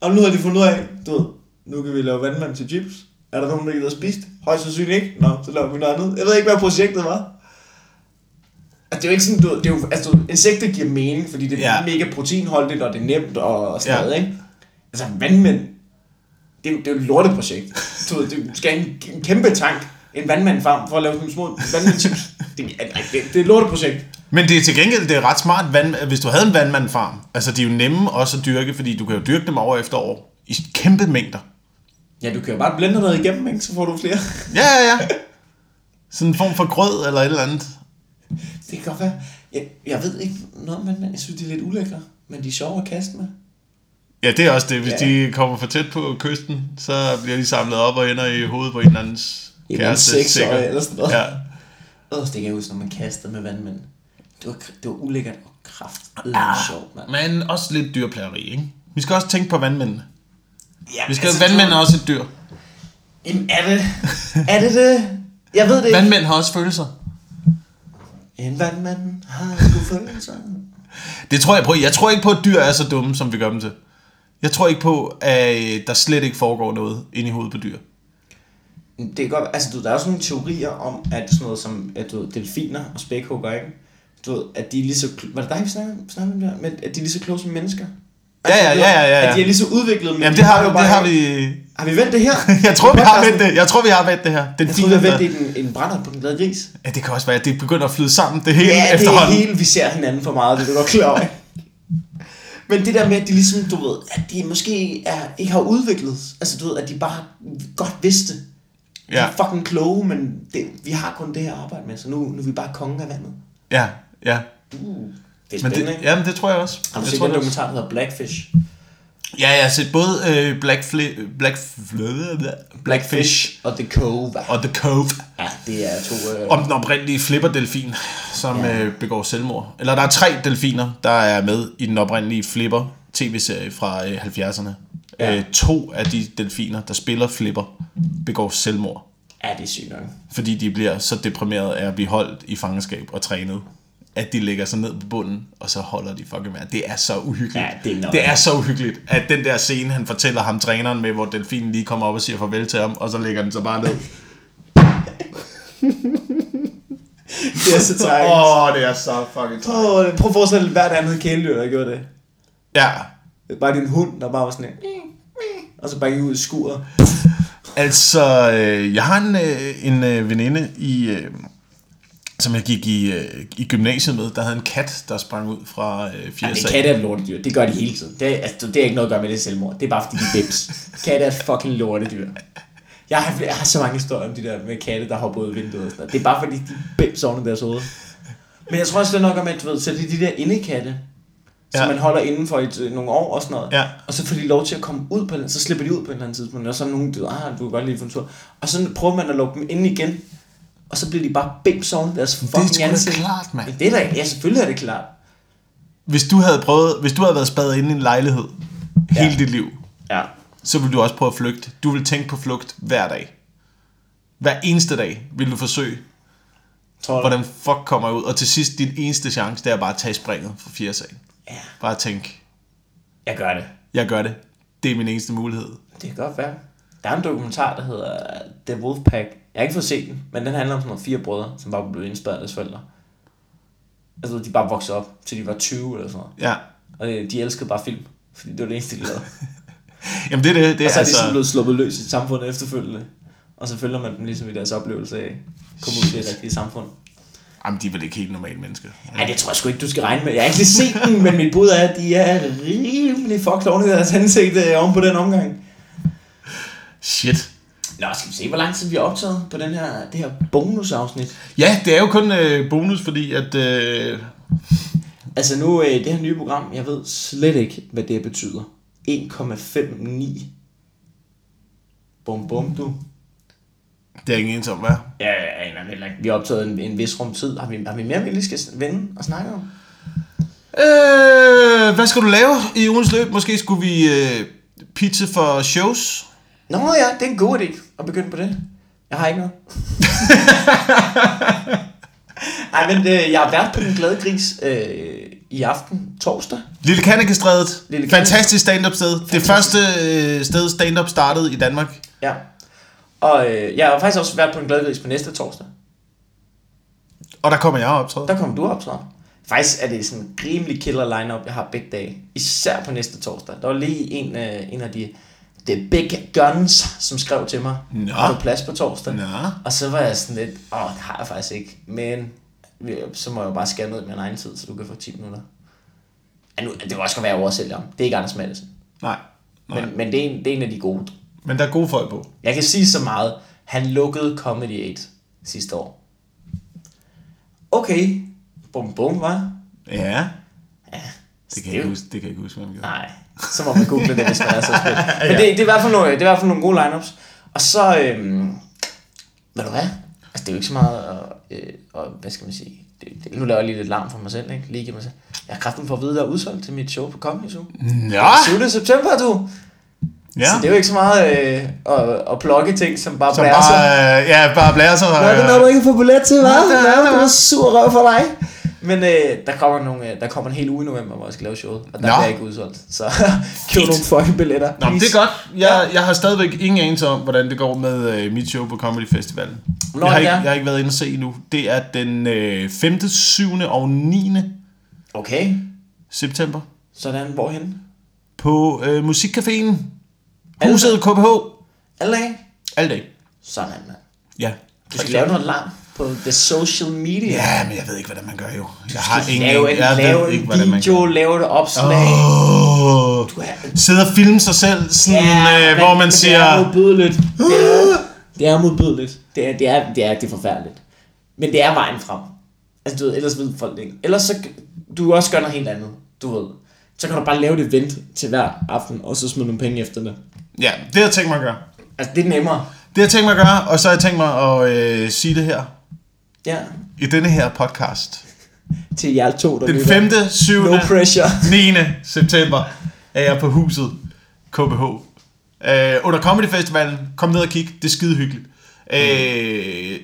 A: Og nu har de fundet ud af, du ved, nu kan vi lave vandmand til chips. Er der nogen, der gider det? Højst sandsynligt ikke. Nå, så laver vi noget andet. Jeg ved ikke, hvad projektet var. Altså, det er jo ikke sådan, du, det er jo, altså, insekter giver mening, fordi det er
B: Ja.
A: mega proteinholdigt, og det er nemt og, sådan
B: Ja.
A: noget, ikke? Altså, vandmænd, det er, jo- det er jo et lorteprojekt. Du, du skal have en, en kæmpe tank, en vandmandfarm, for at lave sådan nogle små vandmandchips. Det, er- det, det er et lorteprojekt.
B: Men det er til gengæld det er ret smart, vand, hvis du havde en vandmandfarm. Altså, de er jo nemme også at dyrke, fordi du kan jo dyrke dem år efter år. I kæmpe mængder.
A: Ja, du kan jo bare blende noget igennem, ikke? Så får du flere.
B: Ja, ja, ja. Sådan en form for grød eller et eller andet.
A: Det kan godt være. Jeg, jeg ved ikke noget vandmænd. Jeg synes, de er lidt ulækre. Men de er sjove at kaste med.
B: Ja, det er også det. Hvis
A: Ja.
B: de kommer for tæt på kysten, så bliver de samlet op og ender i hovedet på en eller andens
A: anden
B: kæreste.
A: eller sådan noget.
B: Ja.
A: Åh, det kan jeg huske, når man kastede med vandmænd. Det var, det var ulækkert og kraftedeme
B: Ah.
A: sjovt, mand.
B: Men også lidt dyrplageri, ikke? Vi skal også tænke på vandmændene.
A: Ja,
B: Vi skal, altså, vandmænd er også et dyr.
A: Jamen, er det, er det det? Jeg ved det ikke.
B: Vandmænd har også følelser.
A: En vandmand har sgu følelser.
B: Det tror jeg på. Jeg tror ikke på, at dyr er så dumme, som vi gør dem til. Jeg tror ikke på, at der slet ikke foregår noget inde i hovedet på dyr.
A: Det er godt, altså du, der er også nogle teorier om, at sådan noget som, at du delfiner og spækhugger, ikke? Du ved, at de er lige så, var det dig, vi snakkede, snakkede om det her? Men at de er lige så kloge som mennesker. Altså,
B: Ja, ja,
A: ved,
B: ja, ja, ja.
A: At de er lige så udviklet, men
B: Jamen,
A: de
B: det har,
A: jo
B: vi,
A: bare
B: det har vi...
A: Har vi vendt det her? [LAUGHS]
B: Jeg tror, vi har vendt det. Jeg tror, vi har vendt det her. Den
A: Jeg troede, vi har vendt det i en, en brænder på den glade gris.
B: Ja, det kan også være, at det begynder at flyde sammen, det hele
A: Ja, det er
B: efterhånden.
A: hele, vi ser hinanden for meget, det er du godt klar over. [LAUGHS] Men det der med, at de ligesom, du ved, at de måske er, ikke har udviklet, altså du ved, at de bare godt vidste, de
B: Ja,
A: er fucking kloge, men det, vi har kun det her at arbejde med, så nu, nu er vi bare kongen af vandet.
B: ja, ja.
A: Uh, det er
B: Men
A: spændende,
B: det,
A: ikke?
B: jamen, det tror jeg også.
A: Har du
B: jeg
A: set
B: tror
A: den
B: det
A: dokumentar, der hedder Blackfish?
B: Ja, jeg har set både øh, Black, Fli- Black, Blackfish
A: og The Cove.
B: og The Cove.
A: Ja, det er to... Øh,
B: Om den oprindelige flipper-delfin, som
A: Ja.
B: øh, begår selvmord. Eller der er tre delfiner, der er med i den oprindelige flipper tv-serie fra øh, 70'erne.
A: Ja.
B: Øh, to af de delfiner, der spiller flipper, begår selvmord.
A: ja, det er sygt nok.
B: Fordi de bliver så deprimeret af at blive holdt i fangenskab og trænet, at de lægger sig ned på bunden, og så holder de fucking med. Det er så uhyggeligt.
A: Ja, det er
B: det er så uhyggeligt, at den der scene, han fortæller ham træneren med, hvor delfinen lige kommer op og siger farvel til ham, og så lægger den sig bare ned.
A: Det er så træk.
B: Åh, oh, det er så fucking træt.
A: Åh, prøv at forestille dig hvert andet kæledyr, der gjorde det.
B: Ja,
A: Det er bare din hund, der bare var sådan en... Og så bare gik ud i skuret.
B: altså, øh, jeg har en, øh, en øh, veninde i... Øh, som jeg gik i, øh, i gymnasiet med, der havde en kat, der sprang ud fra øh,
A: Ja,
B: fjerde
A: det
B: sal.
A: katte er et lortedyr. Det gør de hele tiden. Det er, altså, det er ikke noget at gøre med det selvmord. Det er bare fordi, de er bims. Katte er et fucking lortedyr. Jeg har, jeg har så mange historier om de der med katte, der hopper ud af vinduet og sådan noget. Det er bare fordi, de bims oven deres hoved. Men jeg tror også, det er nok om, at du ved, så det er de der indekatte, som
B: Ja.
A: man holder inden for et, øh, nogle år og sådan noget.
B: Ja.
A: Og så får de lov til at komme ud på den, så slipper de ud på et eller andet tidspunkt. Og så er nogen, du ah, du kan godt lige få en tur. Og så prøver man at lukke dem ind igen. Og så bliver de bare bims oven deres
B: Det er
A: fucking
B: sgu da klart, mand.
A: Ja, det er da, ja, selvfølgelig er det klart.
B: Hvis du havde prøvet, hvis du havde været spadet inde i en lejlighed
A: Ja.
B: hele dit liv,
A: Ja.
B: så vil du også prøve at flygte. Du vil tænke på flugt hver dag. Hver eneste dag vil du forsøge,
A: Tror
B: hvordan fuck kommer jeg ud. Og til sidst, din eneste chance, det er bare at tage springet fra fjerde sal.
A: Ja.
B: Bare tænk,
A: Jeg gør det.
B: Jeg gør det. Det er min eneste mulighed.
A: Det kan godt være. Der er en dokumentar, der hedder The Wolfpack. Jeg har ikke fået set den, men den handler om sådan nogle fire brødre, som bare blev inspireret af deres forældre. Altså, de bare voksede op, til de var 20 eller sådan noget.
B: Ja.
A: Og de elskede bare film, fordi det var det eneste, de lavede. [LAUGHS]
B: Jamen det er det. det
A: Og så er de sådan
B: altså,
A: blevet sluppet løs i samfundet efterfølgende. Og så følger man dem ligesom i deres oplevelse af at komme ud i det rigtige samfund.
B: jamen, de er vel ikke helt normale mennesker.
A: Ja, det tror jeg sgu ikke, du skal regne med. Jeg har ikke lige set den, men mit bud er, at de er rimelig fucked oven i deres ansigt øh, oven på den omgang.
B: Shit.
A: Nå, skal vi se, hvor lang tid vi har optaget på den her, det her bonusafsnit.
B: Ja, det er jo kun øh, bonus, fordi at... Øh,
A: Altså nu, øh, det her nye program, jeg ved slet ikke, hvad det betyder. 1,59. Bum bum du.
B: det er ingen ens om, hvad?
A: Ja, aner det heller ikke. Vi har optaget en, en vis rum tid. Har vi, har vi mere, vi lige skal vende og snakke om?
B: Øh, hvad skal du lave i ugens løb? Måske skulle vi øh, pizza for shows?
A: Nå ja, det er en god idé at begynde på det. Jeg har ikke noget. [LAUGHS] Ej, men øh, jeg har været på Den Glade Gris øh, i aften, torsdag.
B: Lille Kannekestrædet.
A: Lille
B: Fantastisk stand-up sted. Det første øh, sted stand-up startede i Danmark.
A: Ja. Og øh, jeg har faktisk også været på Den Glade Gris på næste torsdag.
B: Og der kommer jeg op, tror
A: Der kommer du op så. Faktisk er det sådan en rimelig killer lineup jeg har begge dage. Især på næste torsdag. Der var lige en, øh, en af de The Big Guns, som skrev til mig.
B: Nå.
A: Har du plads på torsdag?
B: Nå.
A: Og så var jeg sådan lidt, åh, det har jeg faktisk ikke. Men så må jeg jo bare skære ned med min egen tid, så du kan få 10 minutter. Ja, nu, det kan også godt være, at jeg oversælger ham. Det er ikke Anders Madsen.
B: Nej. Nej.
A: Men, men det, er en, det er en af de gode.
B: Men der er gode folk på.
A: Jeg kan sige så meget. Han lukkede Comedy 8 sidste år. Okay. Bum bum, var.
B: Ja.
A: Ja.
B: Det kan, jeg ikke huske, det kan jeg ikke huske, hvad man gjorde.
A: Nej, så må man google det, hvis man er så spændt. [LAUGHS] Men det, det, er i hvert fald nogle, det er i hvert fald nogle gode lineups. Og så, øhm, ved du hvad? Altså, det er jo ikke så meget, øh, og, hvad skal man sige, det, det, nu laver jeg lige lidt larm for mig selv, ikke? Lige give mig selv. Jeg har kraften for at vide, der er udsolgt til mit show på Comedy Zoo.
B: Ja.
A: 7. september, du.
B: ja.
A: Så det er jo ikke så meget øh, at, at plukke ting, som bare
B: Som
A: blærer sig.
B: bare, øh, ja, bare sig.
A: Nå, det er noget, du ikke får billet til, hva'?
B: Det er-
A: Ja, det var sur røv for dig. Men øh, der, kommer nogle, øh, der kommer en hel uge i november, hvor jeg skal lave showet, og der
B: Nå.
A: bliver ikke udsolgt. Så [LAUGHS] køb nogle fucking billetter.
B: Nå, men det er godt. Jeg, jeg har stadigvæk ingen anelse om, hvordan det går med øh, mit show på Comedy Festival.
A: Hvornår
B: jeg, har ikke, jeg har ikke været inde og se endnu. Det er den øh, 5., 7. og 9.
A: Okay,
B: september
A: sådan, hvorhen?
B: på øh, Musikcaféen. Huset KBH.
A: Alle dage?
B: Alle dage.
A: Sådan, mand.
B: Ja.
A: Du skal lave noget larm på the social media.
B: Ja, men jeg ved ikke, hvordan man gør jo. Jeg har
A: Du
B: ingen
A: lave en,
B: jeg
A: lave
B: ved ikke, hvordan man
A: video,
B: gør.
A: lave et opslag.
B: Åh,
A: Du er,
B: sidde og filme sig selv, sådan,
A: Ja,
B: øh, hvor man
A: men
B: siger...
A: Det er modbydeligt. Det er, det er modbydeligt. Det er, det, er, det, er, det er forfærdeligt. Men det er vejen frem. Altså, du ved, ellers ved folk det ikke. Ellers så, du også gøre noget helt andet, du ved. Så kan du bare lave et event til hver aften, og så smide nogle penge efter det.
B: Ja, det har jeg tænkt mig at gøre.
A: Altså, det er nemmere.
B: Det har jeg tænkt mig at gøre, og så har jeg tænkt mig at øh, sige det her.
A: Ja,
B: I denne her podcast.
A: til jer to, der
B: Den
A: lytter.
B: 5., 7.,
A: No pressure. [LAUGHS]
B: 9. september er jeg på huset KBH. Øh, under Comedy Festivalen. Kom ned og kig. Det er skide hyggeligt. Øh,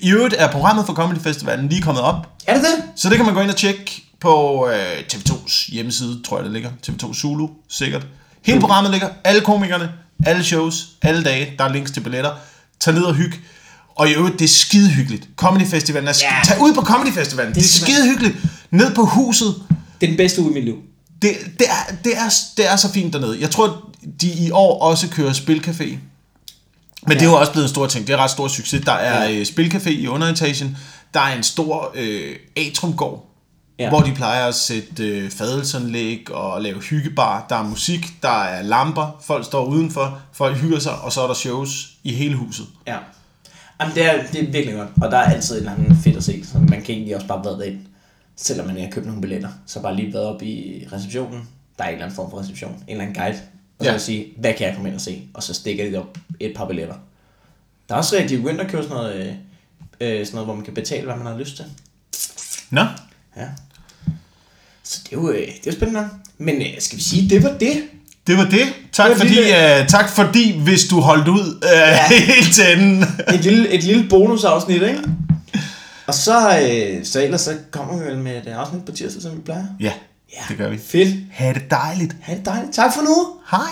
B: I øvrigt er programmet for Comedy Festivalen lige kommet op.
A: Er det det?
B: Så det kan man gå ind og tjekke på øh, TV2's hjemmeside, tror jeg det ligger. TV2 Zulu, sikkert. Hele programmet ligger. Alle komikerne, alle shows, alle dage. Der er links til billetter. Tag ned og hygge. Og i øvrigt, det er skide hyggeligt. Comedy Festivalen er sk-
A: Ja.
B: Tag ud på Comedy Festivalen. Det, det er skide hyggeligt. Ned på huset.
A: Det er den bedste uge i mit liv.
B: Det, det, er, det, er, det er så fint dernede. Jeg tror, de i år også kører Spilcafé. Men ja. det er jo også blevet en stor ting. Det er ret stor succes. Der er
A: Ja.
B: ja. Spilcafé i underetagen. Der er en stor øh, atriumgård,
A: Ja.
B: ja. hvor de plejer at sætte øh, fadelsanlæg og lave hyggebar. Der er musik, der er lamper, folk står udenfor, folk hygger sig, og så er der shows i hele huset.
A: Ja. Jamen, det er, det er virkelig godt. Og der er altid eller andet fedt at se. Så man kan egentlig også bare være ind, selvom man ikke har købt nogle billetter. Så bare lige været op i receptionen. Der er en eller anden form for reception. En eller anden guide. Og så
B: Ja.
A: sige, hvad kan jeg komme ind og se? Og så stikker de op et par billetter. Der er også rigtig begyndt at købe sådan noget, øh, øh, sådan noget, hvor man kan betale, hvad man har lyst til.
B: Nå,
A: Ja. Så det er jo, øh, det er jo spændende. Men øh, skal vi sige, det var det?
B: Det var det. Tak,
A: Det var
B: fordi,
A: lille-
B: øh, tak fordi, hvis du holdt ud øh, ja. [LAUGHS] helt til enden.
A: et lille, et lille bonusafsnit, ikke? Og så, øh, så ellers så kommer vi vel med et afsnit på tirsdag, som vi plejer.
B: Ja,
A: Ja.
B: Det gør vi.
A: Fedt.
B: Ha' det dejligt.
A: Ha' det dejligt. Tak for nu.
B: Hej.